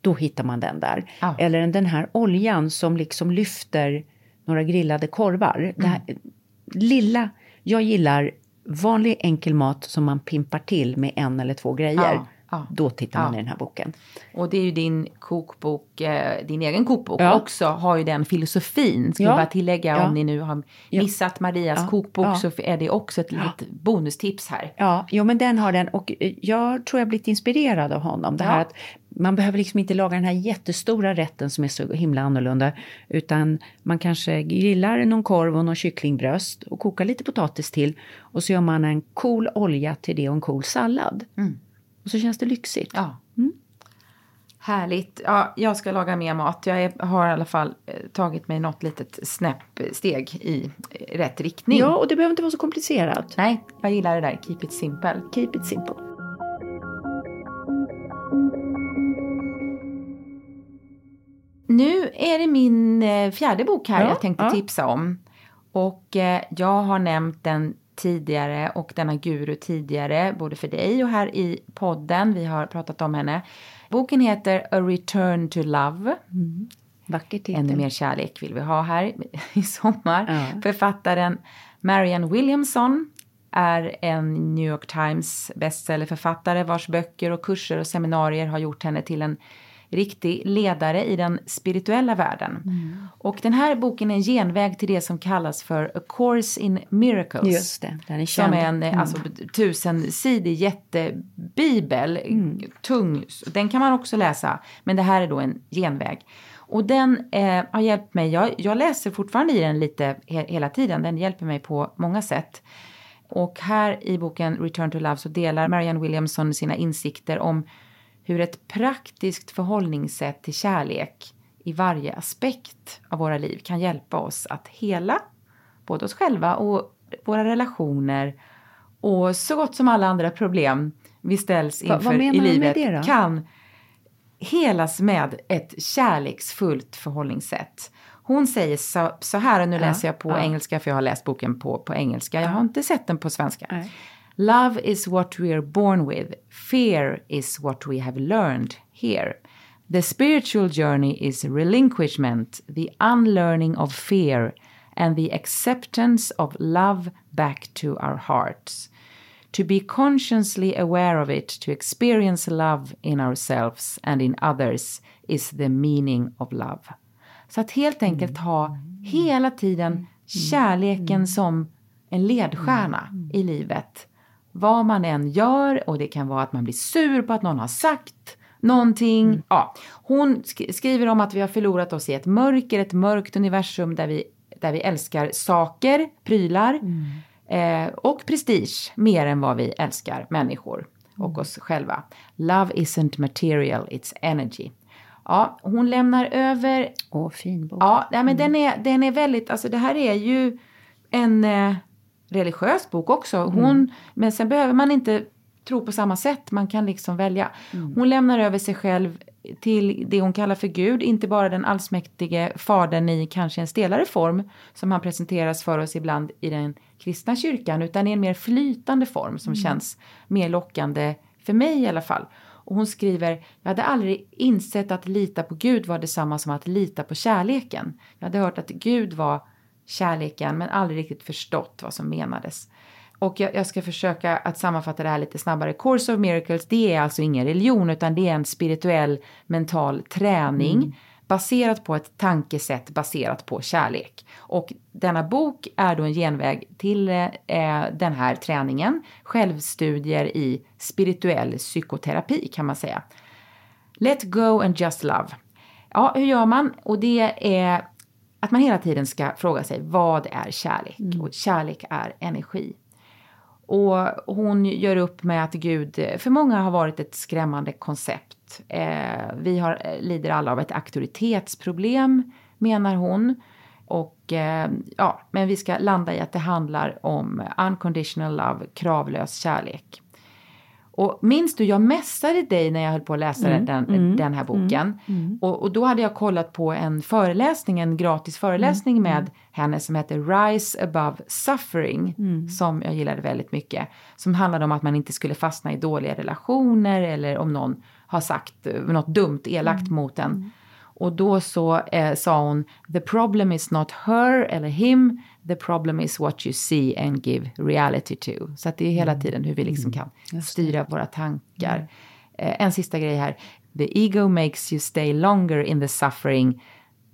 [SPEAKER 2] Då hittar man den där.
[SPEAKER 1] Ja.
[SPEAKER 2] Eller den här oljan som liksom lyfter några grillade korvar. Det här,
[SPEAKER 1] Mm.
[SPEAKER 2] lilla, jag gillar vanlig enkel mat som man pimpar till med en eller två grejer.
[SPEAKER 1] Ja, ja.
[SPEAKER 2] Då tittar man i den här boken.
[SPEAKER 1] Och det är ju din kokbok, eh, din egen kokbok
[SPEAKER 2] Ja.
[SPEAKER 1] också, har ju den filosofin. Ska
[SPEAKER 2] Ja.
[SPEAKER 1] jag bara tillägga
[SPEAKER 2] Ja.
[SPEAKER 1] om ni nu har missat Marias kokbok så är det också ett litet bonustips här.
[SPEAKER 2] Ja, jo men den har den och eh, jag tror jag blivit inspirerad av honom. Det här att man behöver liksom inte laga den här jättestora rätten som är så himla annorlunda. Utan man kanske grillar någon korv och någon kycklingbröst och kokar lite potatis till. Och så gör man en cool olja till det och en cool sallad. Och så känns det lyxigt.
[SPEAKER 1] Ja. Härligt. Ja, jag ska laga mer mat. Jag är, har i alla fall eh, tagit mig något litet snäppsteg i eh, rätt riktning.
[SPEAKER 2] Ja, och det behöver inte vara så komplicerat.
[SPEAKER 1] Nej, jag gillar det där. Keep it simple.
[SPEAKER 2] Keep it simple.
[SPEAKER 1] Nu är det min eh, fjärde bok här
[SPEAKER 2] Ja,
[SPEAKER 1] jag tänkte
[SPEAKER 2] ja.
[SPEAKER 1] tipsa om. Och eh, jag har nämnt den tidigare och denna guru tidigare, både för dig och här i podden. Vi har pratat om henne. Boken heter A Return to Love.
[SPEAKER 2] Vacker titel.
[SPEAKER 1] Ännu mer kärlek vill vi ha här i sommar.
[SPEAKER 2] Ja.
[SPEAKER 1] Författaren Marianne Williamson är en New York Times bestsellerförfattare vars böcker och kurser och seminarier har gjort henne till en riktig ledare i den spirituella världen.
[SPEAKER 2] Mm.
[SPEAKER 1] Och den här boken är en genväg till det som kallas för A Course in Miracles.
[SPEAKER 2] Just det, den är
[SPEAKER 1] Som
[SPEAKER 2] känd.
[SPEAKER 1] är en eh, alltså, tusensidig jättebibel,
[SPEAKER 2] Mm.
[SPEAKER 1] tung. Den kan man också läsa, men det här är då en genväg. Och den eh, har hjälpt mig, jag, jag läser fortfarande i den lite he, hela tiden, den hjälper mig på många sätt. Och här i boken Return to Love så delar Marianne Williamson sina insikter om hur ett praktiskt förhållningssätt till kärlek i varje aspekt av våra liv kan hjälpa oss att hela både oss själva och våra relationer och så gott som alla andra problem vi ställs
[SPEAKER 2] Va-
[SPEAKER 1] inför
[SPEAKER 2] vad menar
[SPEAKER 1] i
[SPEAKER 2] hon med
[SPEAKER 1] livet
[SPEAKER 2] det då?
[SPEAKER 1] kan helas med ett kärleksfullt förhållningssätt. Hon säger så, så här, och nu
[SPEAKER 2] Ja,
[SPEAKER 1] läser jag på
[SPEAKER 2] ja.
[SPEAKER 1] engelska för jag har läst boken på, på engelska. Jag har inte sett den på svenska.
[SPEAKER 2] Nej.
[SPEAKER 1] Love is what we are born with. Fear is what we have learned here. The spiritual journey is relinquishment, the unlearning of fear, and the acceptance of love back to our hearts. To be consciously aware of it, to experience love in ourselves and in others is the meaning of love. Så att helt enkelt ha hela tiden kärleken som en ledstjärna i livet. Vad man än gör och det kan vara att man blir sur på att någon har sagt någonting.
[SPEAKER 5] Mm.
[SPEAKER 1] Ja, hon sk- skriver om att vi har förlorat oss i ett mörker, ett mörkt universum där vi, där vi älskar saker, prylar
[SPEAKER 5] Mm.
[SPEAKER 1] eh, och prestige mer än vad vi älskar människor och
[SPEAKER 5] Mm.
[SPEAKER 1] oss själva. Love isn't material, it's energy. Ja, hon lämnar över
[SPEAKER 2] Åh, fin bok.
[SPEAKER 1] Ja, men den, är, den är väldigt, alltså det här är ju en eh, religiös bok också. Hon, Men sen behöver man inte tro på samma sätt, man kan liksom välja. Hon lämnar över sig själv till det hon kallar för Gud, inte bara den allsmäktige fadern i kanske en stelare form som han presenteras för oss ibland i den kristna kyrkan, utan i en mer flytande form som känns mer lockande för mig i alla fall. Och hon skriver, jag hade aldrig insett att lita på Gud var detsamma som att lita på kärleken. Jag hade hört att Gud var kärleken men aldrig riktigt förstått vad som menades. Och jag, jag ska försöka att sammanfatta det här lite snabbare. Course of Miracles, det är alltså ingen religion utan det är en spirituell mental träning baserat på ett tankesätt baserat på kärlek. Och denna bok är då en genväg till eh, den här träningen. Självstudier i spirituell psykoterapi kan man säga. Let go and just love. Ja, hur gör man? Och det är att man hela tiden ska fråga sig vad är kärlek? Och kärlek är energi. Och hon gör upp med att Gud för många har varit ett skrämmande koncept. Eh, vi har, lider alla av ett auktoritetsproblem, menar hon. Och eh, ja, men vi ska landa i att det handlar om unconditional love, kravlös kärlek. Och minns du, jag messade dig när jag höll på att läsa den, den här boken. Och, och då hade jag kollat på en föreläsning, en gratis föreläsning med henne som heter Rise above suffering. Som jag gillade väldigt mycket. Som handlade om att man inte skulle fastna i dåliga relationer eller om någon har sagt eh, något dumt, elakt mot en. Och då så eh, sa hon, the problem is not her eller him, the problem is what you see and give reality to. Så att det är hela tiden hur vi liksom kan styra våra tankar. Eh, en sista grej här. The ego makes you stay longer in the suffering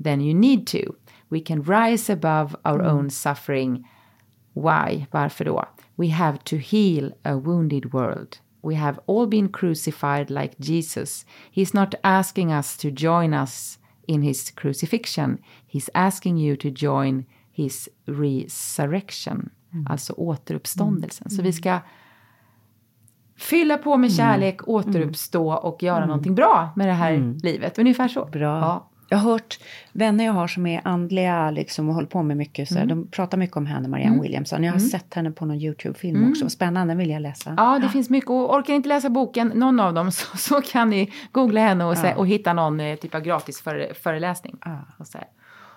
[SPEAKER 1] than you need to. We can rise above our own suffering. Why? Varför då? We have to heal a wounded world. We have all been crucified like Jesus. He's not asking us to join us in his crucifixion. He's asking you to join his resurrection. Alltså återuppståndelsen. Så vi ska fylla på med kärlek, återuppstå och göra någonting bra med det här livet. Ungefär så.
[SPEAKER 2] Bra.
[SPEAKER 1] Ja.
[SPEAKER 2] Jag har hört vänner jag har som är andliga liksom, och håller på med mycket. Så här, De pratar mycket om henne, Marianne Williamson. Jag har sett henne på någon YouTube-film också. Spännande, vill jag läsa.
[SPEAKER 1] Ja, det finns mycket. Och orkar ni inte läsa boken, någon av dem, så, så kan ni googla henne och, se, och hitta någon eh, typ av gratis före, föreläsning. Och, så här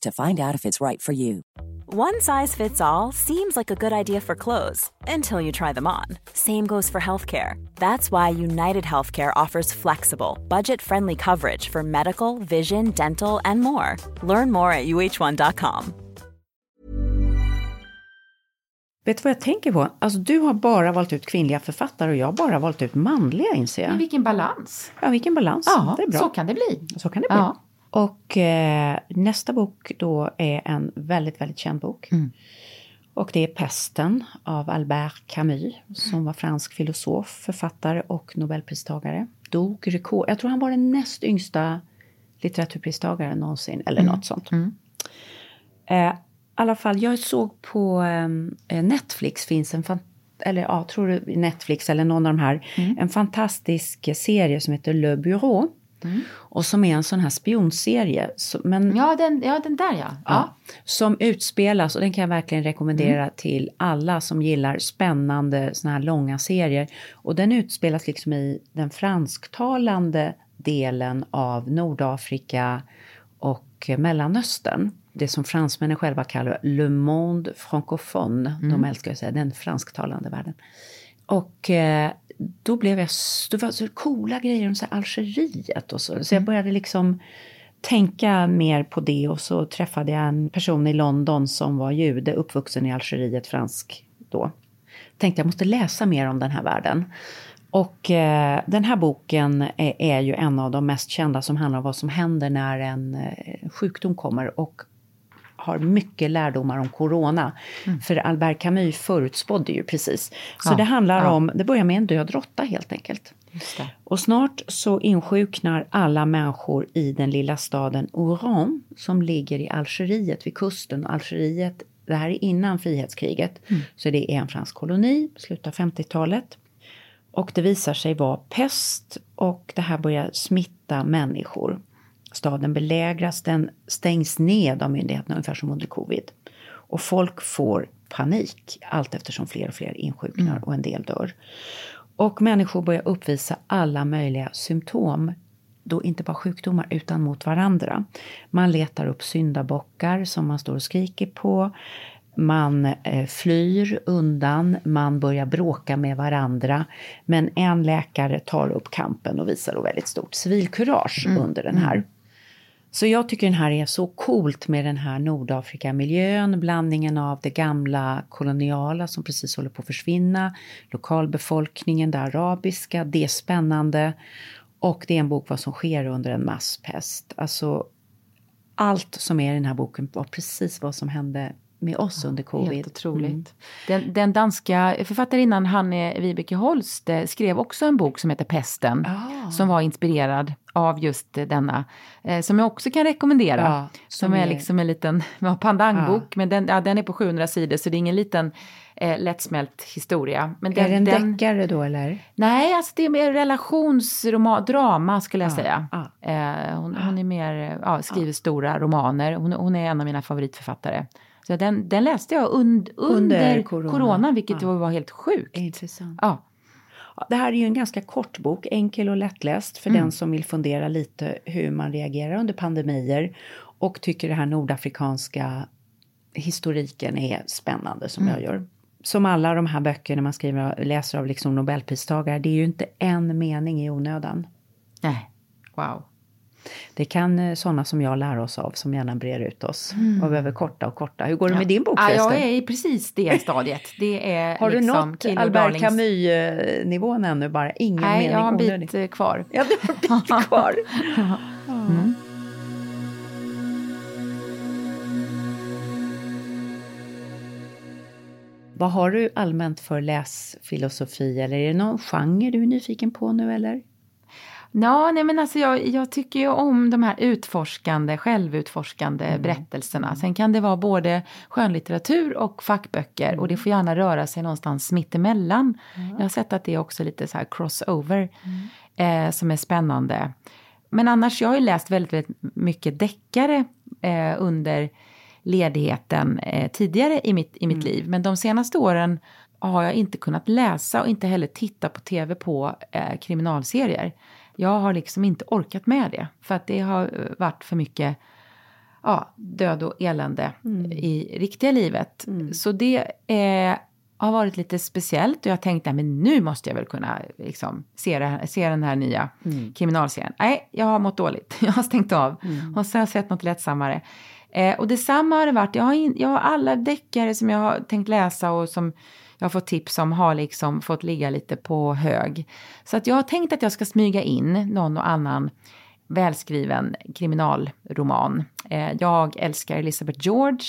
[SPEAKER 6] to find out if it's right for you.
[SPEAKER 4] One size fits all seems like a good idea for clothes until you try them on. Same goes for healthcare. That's why United Healthcare offers flexible, budget friendly coverage for medical, vision, dental, and more. Learn more at uh1.com.
[SPEAKER 2] Vet du vad jag tänker på? Alltså, du har bara valt ut kvinnliga författare och jag har bara valt ut manliga inser jag.
[SPEAKER 1] Men vilken balans.
[SPEAKER 2] Ja, vilken balans.
[SPEAKER 1] Ja,
[SPEAKER 2] det är bra.
[SPEAKER 1] så kan det bli.
[SPEAKER 2] Så kan det bli.
[SPEAKER 1] Ja.
[SPEAKER 2] Och eh, nästa bok då är en väldigt, väldigt känd bok.
[SPEAKER 1] Mm.
[SPEAKER 2] Och det är Pesten av Albert Camus som var fransk filosof, författare och nobelpristagare. Dog rekord, jag tror han var den näst yngsta litteraturpristagaren någonsin, eller något sånt. Eh, I alla fall, jag såg på eh, Netflix finns en eller ja, tror du Netflix eller någon av de här, en fantastisk serie som heter Le Bureau. Och som är en sån här spionserie. Så, men,
[SPEAKER 1] Ja, den, ja, den där ja.
[SPEAKER 2] ja, som utspelas, och den kan jag verkligen rekommendera till alla som gillar spännande såna här långa serier. Och den utspelas liksom i den fransktalande delen av Nordafrika och Mellanöstern. Det som fransmännen själva kallar Le Monde Francophone. De älskar att säga den fransktalande världen. Och eh, då blev jag, det var så coola grejer om så Algeriet och så. Så jag började liksom tänka mer på det och så träffade jag en person i London som var jude, uppvuxen i Algeriet, fransk då. Tänkte jag måste läsa mer om den här världen. Och eh, den här boken är, är ju en av de mest kända som handlar om vad som händer när en eh, sjukdom kommer och har mycket lärdomar om corona. För Albert Camus förutspådde ju precis. Så
[SPEAKER 1] Ja,
[SPEAKER 2] det handlar
[SPEAKER 1] ja.
[SPEAKER 2] om, det börjar med en död råtta helt enkelt. Och snart så insjuknar alla människor i den lilla staden Oran som ligger i Algeriet vid kusten. Algeriet, det här är innan frihetskriget, så det är en fransk koloni, slutet av 50-talet. Och det visar sig vara pest och det här börjar smitta människor. Staden belägras, den stängs ned av myndigheterna ungefär som under covid. Och folk får panik allt eftersom fler och fler insjuknar och en del dör. Och människor börjar uppvisa alla möjliga symptom. Då inte bara sjukdomar utan mot varandra. Man letar upp syndabockar som man står och skriker på. Man eh, flyr undan, man börjar bråka med varandra. Men en läkare tar upp kampen och visar då väldigt stort civilkurage under den här. Så jag tycker den här är så coolt med den här Nordafrika-miljön, blandningen av det gamla koloniala som precis håller på att försvinna, lokalbefolkningen, det arabiska, det är spännande. Och det är en bok vad som sker under en masspest. Alltså allt som är i den här boken var precis vad som hände med oss under covid.
[SPEAKER 1] Helt otroligt.
[SPEAKER 2] Mm.
[SPEAKER 1] Den, den danska författarinnan Hanne Vibeke Holst eh, skrev också en bok som heter Pesten.
[SPEAKER 2] Ah.
[SPEAKER 1] Som var inspirerad av just eh, denna. Eh, som jag också kan rekommendera.
[SPEAKER 2] Ja,
[SPEAKER 1] som,
[SPEAKER 2] som
[SPEAKER 1] är
[SPEAKER 2] är-
[SPEAKER 1] liksom en liten ja, pandangbok. Men den, ja, den är på 700 sidor så det är ingen liten eh, lättsmält historia. Men
[SPEAKER 2] Är det en
[SPEAKER 1] den,
[SPEAKER 2] deckare då eller?
[SPEAKER 1] Nej, alltså det är mer relationsdrama skulle jag
[SPEAKER 2] Ja,
[SPEAKER 1] säga.
[SPEAKER 2] ja.
[SPEAKER 1] Eh, hon, hon är mer, eh, ja, skriver stora romaner. Hon, hon är en av mina favoritförfattare. Så den, den läste jag und, under,
[SPEAKER 2] Under
[SPEAKER 1] corona,
[SPEAKER 2] corona.
[SPEAKER 1] vilket
[SPEAKER 2] Ja.
[SPEAKER 1] var helt sjukt.
[SPEAKER 2] Intressant.
[SPEAKER 1] Ja,
[SPEAKER 2] Det här är ju en ganska kort bok, enkel och lättläst för den som vill fundera lite hur man reagerar under pandemier och tycker det här nordafrikanska historiken är spännande som jag gör. Som alla de här böckerna man skriver, läser av liksom Nobelpristagare, det är ju inte en mening i onödan.
[SPEAKER 1] nej, wow.
[SPEAKER 2] Det kan eh, sådana som jag lära oss av som gärna brer ut oss och behöver korta och korta. Hur går det med din bok
[SPEAKER 1] Ja, jag är i precis det stadiet. Det är
[SPEAKER 2] Har du
[SPEAKER 1] liksom
[SPEAKER 2] nått
[SPEAKER 1] Kill Your
[SPEAKER 2] Albert Camus-nivån ännu bara? Ingen
[SPEAKER 1] Nej,
[SPEAKER 2] mening
[SPEAKER 1] jag har en
[SPEAKER 2] onödig?
[SPEAKER 1] bit eh, kvar.
[SPEAKER 2] Ja, det har en bit kvar. Vad har du allmänt för läsfilosofi eller är det någon genre du är nyfiken på nu eller?
[SPEAKER 1] Ja, nej men alltså jag, jag tycker ju om de här utforskande, självutforskande
[SPEAKER 2] Mm.
[SPEAKER 1] berättelserna. Sen kan det vara både skönlitteratur och fackböcker
[SPEAKER 2] Mm.
[SPEAKER 1] och det får gärna röra sig någonstans mittemellan. Jag har sett att det är också lite så här crossover
[SPEAKER 2] Mm.
[SPEAKER 1] eh, som är spännande. Men annars, jag har ju läst väldigt, väldigt mycket deckare eh, under ledigheten eh, tidigare i mitt, i mitt liv. Men de senaste åren har jag inte kunnat läsa och inte heller titta på tv på eh, kriminalserier. Jag har liksom inte orkat med det. För att det har eh, varit för mycket ja, död och elände i riktiga livet. Så det eh, har varit lite speciellt och jag tänkte men nu måste jag väl kunna liksom, se, det se den här nya kriminalserien. Nej, jag har mått dåligt. Jag har stängt av. Och så har jag sett något lättsammare. Eh, och detsamma har det varit. Jag har, in, jag har alla deckare som jag har tänkt läsa och som jag har fått tips om har liksom fått ligga lite på hög. Så att jag har tänkt att jag ska smyga in någon och annan välskriven kriminalroman. Eh, jag älskar Elizabeth George.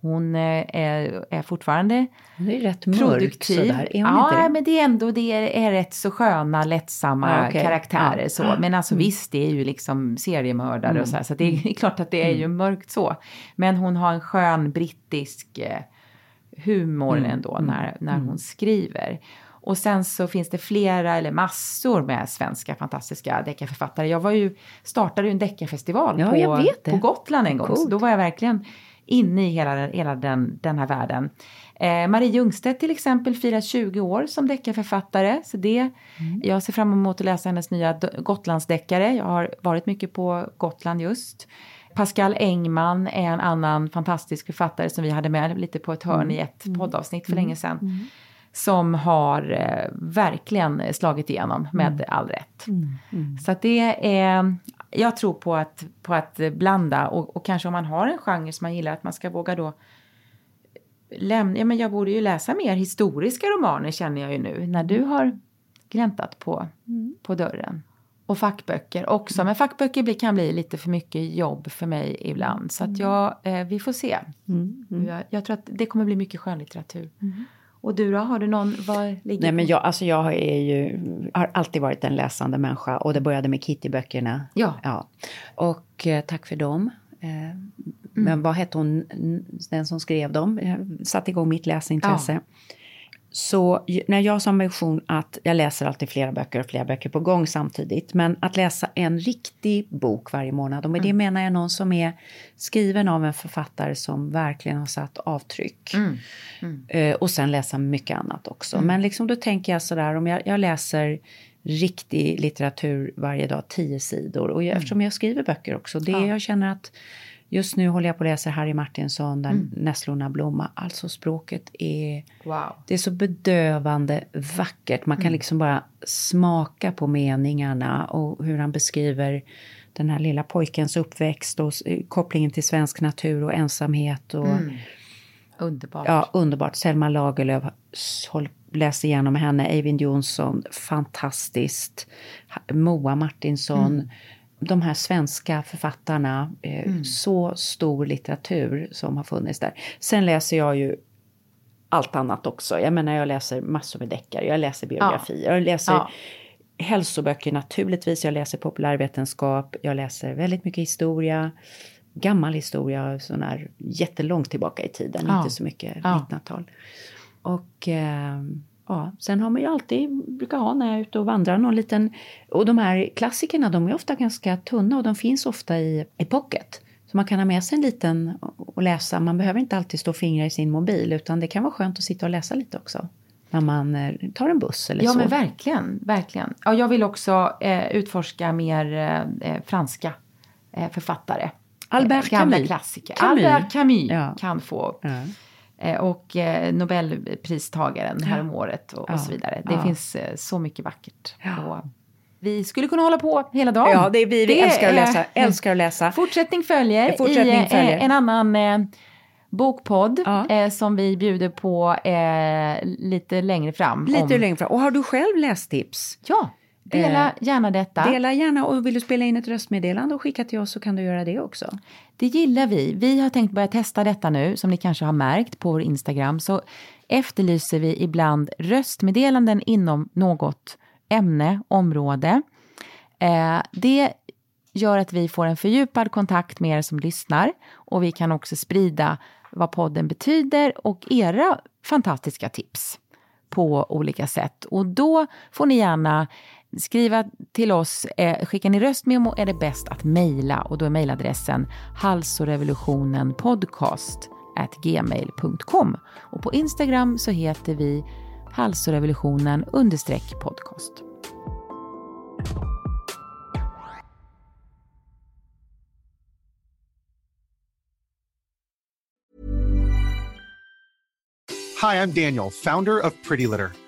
[SPEAKER 1] Hon eh, är, är fortfarande
[SPEAKER 2] Hon är rätt mörk
[SPEAKER 1] produktiv.
[SPEAKER 2] sådär. Är hon
[SPEAKER 1] ja,
[SPEAKER 2] inte det?
[SPEAKER 1] men det är ändå det är, rätt så sköna, lättsamma
[SPEAKER 2] Ja, okej.
[SPEAKER 1] karaktärer.
[SPEAKER 2] Ja.
[SPEAKER 1] Så. Men alltså visst, det är ju liksom seriemördare och så här, så det är klart att det är ju mörkt så. Men hon har en skön brittisk eh, humor ändå när, när hon skriver. Och sen så finns det flera, eller massor med svenska fantastiska deckarförfattare. Jag var ju, startade ju en deckarfestival
[SPEAKER 2] Ja,
[SPEAKER 1] på, på Gotland en gång. Så
[SPEAKER 2] Coolt.
[SPEAKER 1] då var jag verkligen inne i hela, hela den, den här världen. Eh, Marie Ljungstedt till exempel firar 20 år som deckarförfattare. Så det,
[SPEAKER 2] Mm.
[SPEAKER 1] Jag ser fram emot att läsa hennes nya Gotlandsdeckare. Jag har varit mycket på Gotland just. Pascal Engman är en annan fantastisk författare som vi hade med lite på ett hörn
[SPEAKER 2] Mm.
[SPEAKER 1] i ett poddavsnitt för länge sedan. Som har eh, verkligen slagit igenom med
[SPEAKER 2] Mm.
[SPEAKER 1] all rätt. Så att det är, jag tror på att, på att blanda och, och kanske om man har en genre som man gillar att man ska våga då lämna, ja men jag borde ju läsa mer historiska romaner känner jag ju nu när du har gläntat på, på dörren. Och fackböcker också, men fackböcker kan bli lite för mycket jobb för mig ibland. Så att jag, eh, vi får se. Jag, jag tror att det kommer bli mycket skönlitteratur. Och du då, har du någon, vad ligger
[SPEAKER 2] Nej, men jag, alltså jag är ju, har alltid varit en läsande människa och det började med Kitty-böckerna.
[SPEAKER 1] Ja.
[SPEAKER 2] ja. Och eh, tack för dem. Eh, Men vad hette hon, den som skrev dem? Jag satte igång mitt läsintresse. Så när jag som vision att jag läser alltid flera böcker och flera böcker på gång samtidigt. Men att läsa en riktig bok varje månad. Och med det menar jag någon som är skriven av en författare som verkligen har satt avtryck. Eh, och sen läsa mycket annat också. Men liksom då tänker jag sådär om jag, jag läser riktig litteratur varje dag, tio sidor. Och jag, eftersom jag skriver böcker också, det jag känner att just nu håller jag på att läsa Harry Martinson, där Nässlorna blomma. Alltså språket är,
[SPEAKER 1] Wow.
[SPEAKER 2] det är så bedövande vackert. Man kan liksom bara smaka på meningarna och hur han beskriver den här lilla pojkens uppväxt och kopplingen till svensk natur och ensamhet. Och,
[SPEAKER 1] Underbart.
[SPEAKER 2] Ja, underbart. Selma Lagerlöf, läs igenom henne. Eivind Johnson, fantastiskt. Moa Martinsson. De här svenska författarna. Eh, Så stor litteratur som har funnits där. Sen läser jag ju allt annat också. Jag menar, jag läser massor med deckare. Jag läser biografier. Jag läser
[SPEAKER 1] Ja.
[SPEAKER 2] hälsoböcker naturligtvis. Jag läser populärvetenskap. Jag läser väldigt mycket historia. Gammal historia, sån här jättelångt tillbaka i tiden.
[SPEAKER 1] Ja.
[SPEAKER 2] Inte så mycket
[SPEAKER 1] Ja.
[SPEAKER 2] 1900-tal. Och eh, ja, sen har man ju alltid, brukar ha när jag är ute och vandrar, någon liten... Och de här klassikerna, de är ofta ganska tunna och de finns ofta i, i pocket. Så man kan ha med sig en liten och läsa. Man behöver inte alltid stå och fingra i sin mobil utan det kan vara skönt att sitta och läsa lite också. När man eh, tar en buss eller
[SPEAKER 1] Ja
[SPEAKER 2] så.
[SPEAKER 1] men verkligen, verkligen. Ja, jag vill också eh, utforska mer eh, eh, franska eh, författare.
[SPEAKER 2] Albert
[SPEAKER 1] eh, gamla
[SPEAKER 2] Camus.
[SPEAKER 1] klassiker.
[SPEAKER 2] Camus.
[SPEAKER 1] Albert Camus
[SPEAKER 2] Ja.
[SPEAKER 1] kan få.
[SPEAKER 2] Ja.
[SPEAKER 1] Eh, och eh, Nobelpristagaren häromåret och,
[SPEAKER 2] Ja.
[SPEAKER 1] och så vidare. Det
[SPEAKER 2] Ja.
[SPEAKER 1] finns eh, så mycket vackert. Och vi skulle kunna hålla på hela dagen.
[SPEAKER 2] Ja, det är vi, vi älskar att
[SPEAKER 1] är-
[SPEAKER 2] läsa. Älskar att läsa.
[SPEAKER 1] Fortsättning följer
[SPEAKER 2] Fortsättning
[SPEAKER 1] i
[SPEAKER 2] följer.
[SPEAKER 1] en annan eh, bokpodd
[SPEAKER 2] Ja.
[SPEAKER 1] eh, som vi bjuder på eh, lite längre fram.
[SPEAKER 2] Lite
[SPEAKER 1] om-
[SPEAKER 2] längre fram. Och har du själv lästips?
[SPEAKER 1] Ja, dela
[SPEAKER 2] Eh,
[SPEAKER 1] gärna detta.
[SPEAKER 2] Dela gärna och vill du spela in ett röstmeddelande och skicka till oss så kan du göra det också.
[SPEAKER 1] Det gillar vi. Vi har tänkt börja testa detta nu, som ni kanske har märkt på vår Instagram. Så efterlyser vi ibland röstmeddelanden inom något ämne, område. Eh, det gör att vi får en fördjupad kontakt med er som lyssnar och vi kan också sprida vad podden betyder och era fantastiska tips på olika sätt. Och då får ni gärna skriva till oss. Eh, skickar ni röstmemo är det bäst att mejla och då är mejladressen halsorevolutionenpodcast gmail.com. Och på Instagram så heter vi halsorevolutionen understreck podcast.
[SPEAKER 7] Hi, I'm Daniel, founder of Pretty Litter.